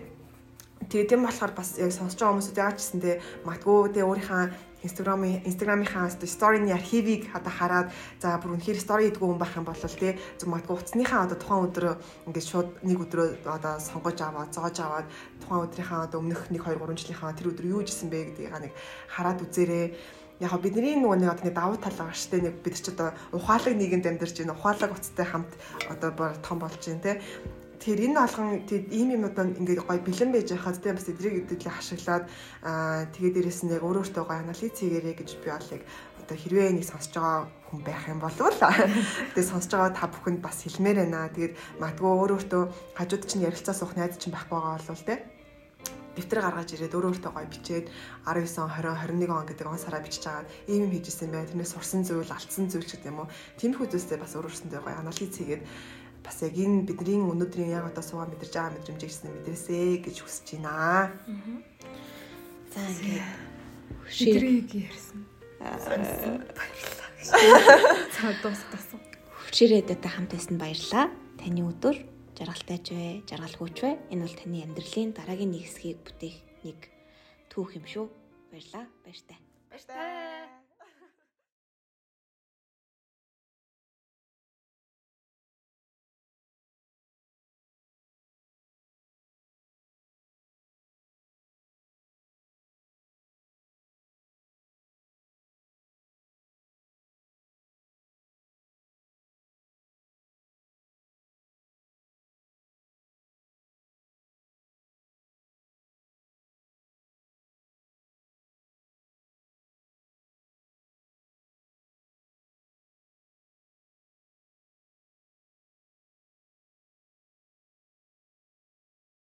C: Тэгээд тийм болохоор бас яг сонсож байгаа хүмүүсүүд яаж ч гэсэн те матгүй те өөрийнхөө Instagram Instagram-ийнхаа story-ны архивыг одоо хараад за бүр үнэхээр story идэггүй хүн байх юм бол тий зөв матгүй утасныхаа одоо тухайн өдрөө ингээд шууд нэг өдрөө одоо сонгож аваад зоож аваад тухайн өдрийнхаа одоо өмнөх 1 2 3 жилийнхаа тэр өдөр юу жисэн бэ гэдгийг нэг хараад үзээрэй. Яг бидний нөгөө нэг одоо давуу тал байгаа штэ нэг бид ч одоо ухаалаг нийгэмд амьдарч байна ухаалаг уцтай хамт одоо том болж байна те Тэгэхээр энэ алган ийм юмудаа ингээд гоё бэлэн байж байхад тийм бас эдрийг эдэглээ хашиглаад аа тэгээд дээрэс нь яг өөр өөртөө гоё анализ хийгээрэй гэж би бол яг одоо хэрвээ нэг сонсож байгаа хүн байх юм бол тэгээд сонсож байгаа та бүхэнд бас хэлмээр байна. Тэгээд магадгүй өөр өөртөө хажууд чинь ярилцаа суух найз чинь байхгүй байгаа бол тийм дэвтэр гаргаж ирээд өөр өөртөө гоё бичээд 19 20 21 он гэдэг он сараа бичиж байгаа ийм юм хийжсэн бай. Тэрнээс сурсан зүйл, алдсан зүйл ч гэдэг юм уу. Тиймэрхүү зүйлсээ бас өөр өөрсөндөө гоё анализ хийгээд бас яг энэ бидний өнөөдрийн яг одоо суугаа мэдэрж байгаа мэдрэмжийг гэсэн мэдрээсэй гэж хүсэж байна.
A: За ингээд
B: ширийг ярьсан. За дуустасан.
A: Та хамт байсан баярлаа. Таны өдөр жаргалтайч вэ, жаргалгүйч вэ? Энэ бол таны амьдралын дараагийн нэг хэсгийг бүтээх нэг түүх юм шүү. Баярлаа. Баяртай.
C: Баяртай.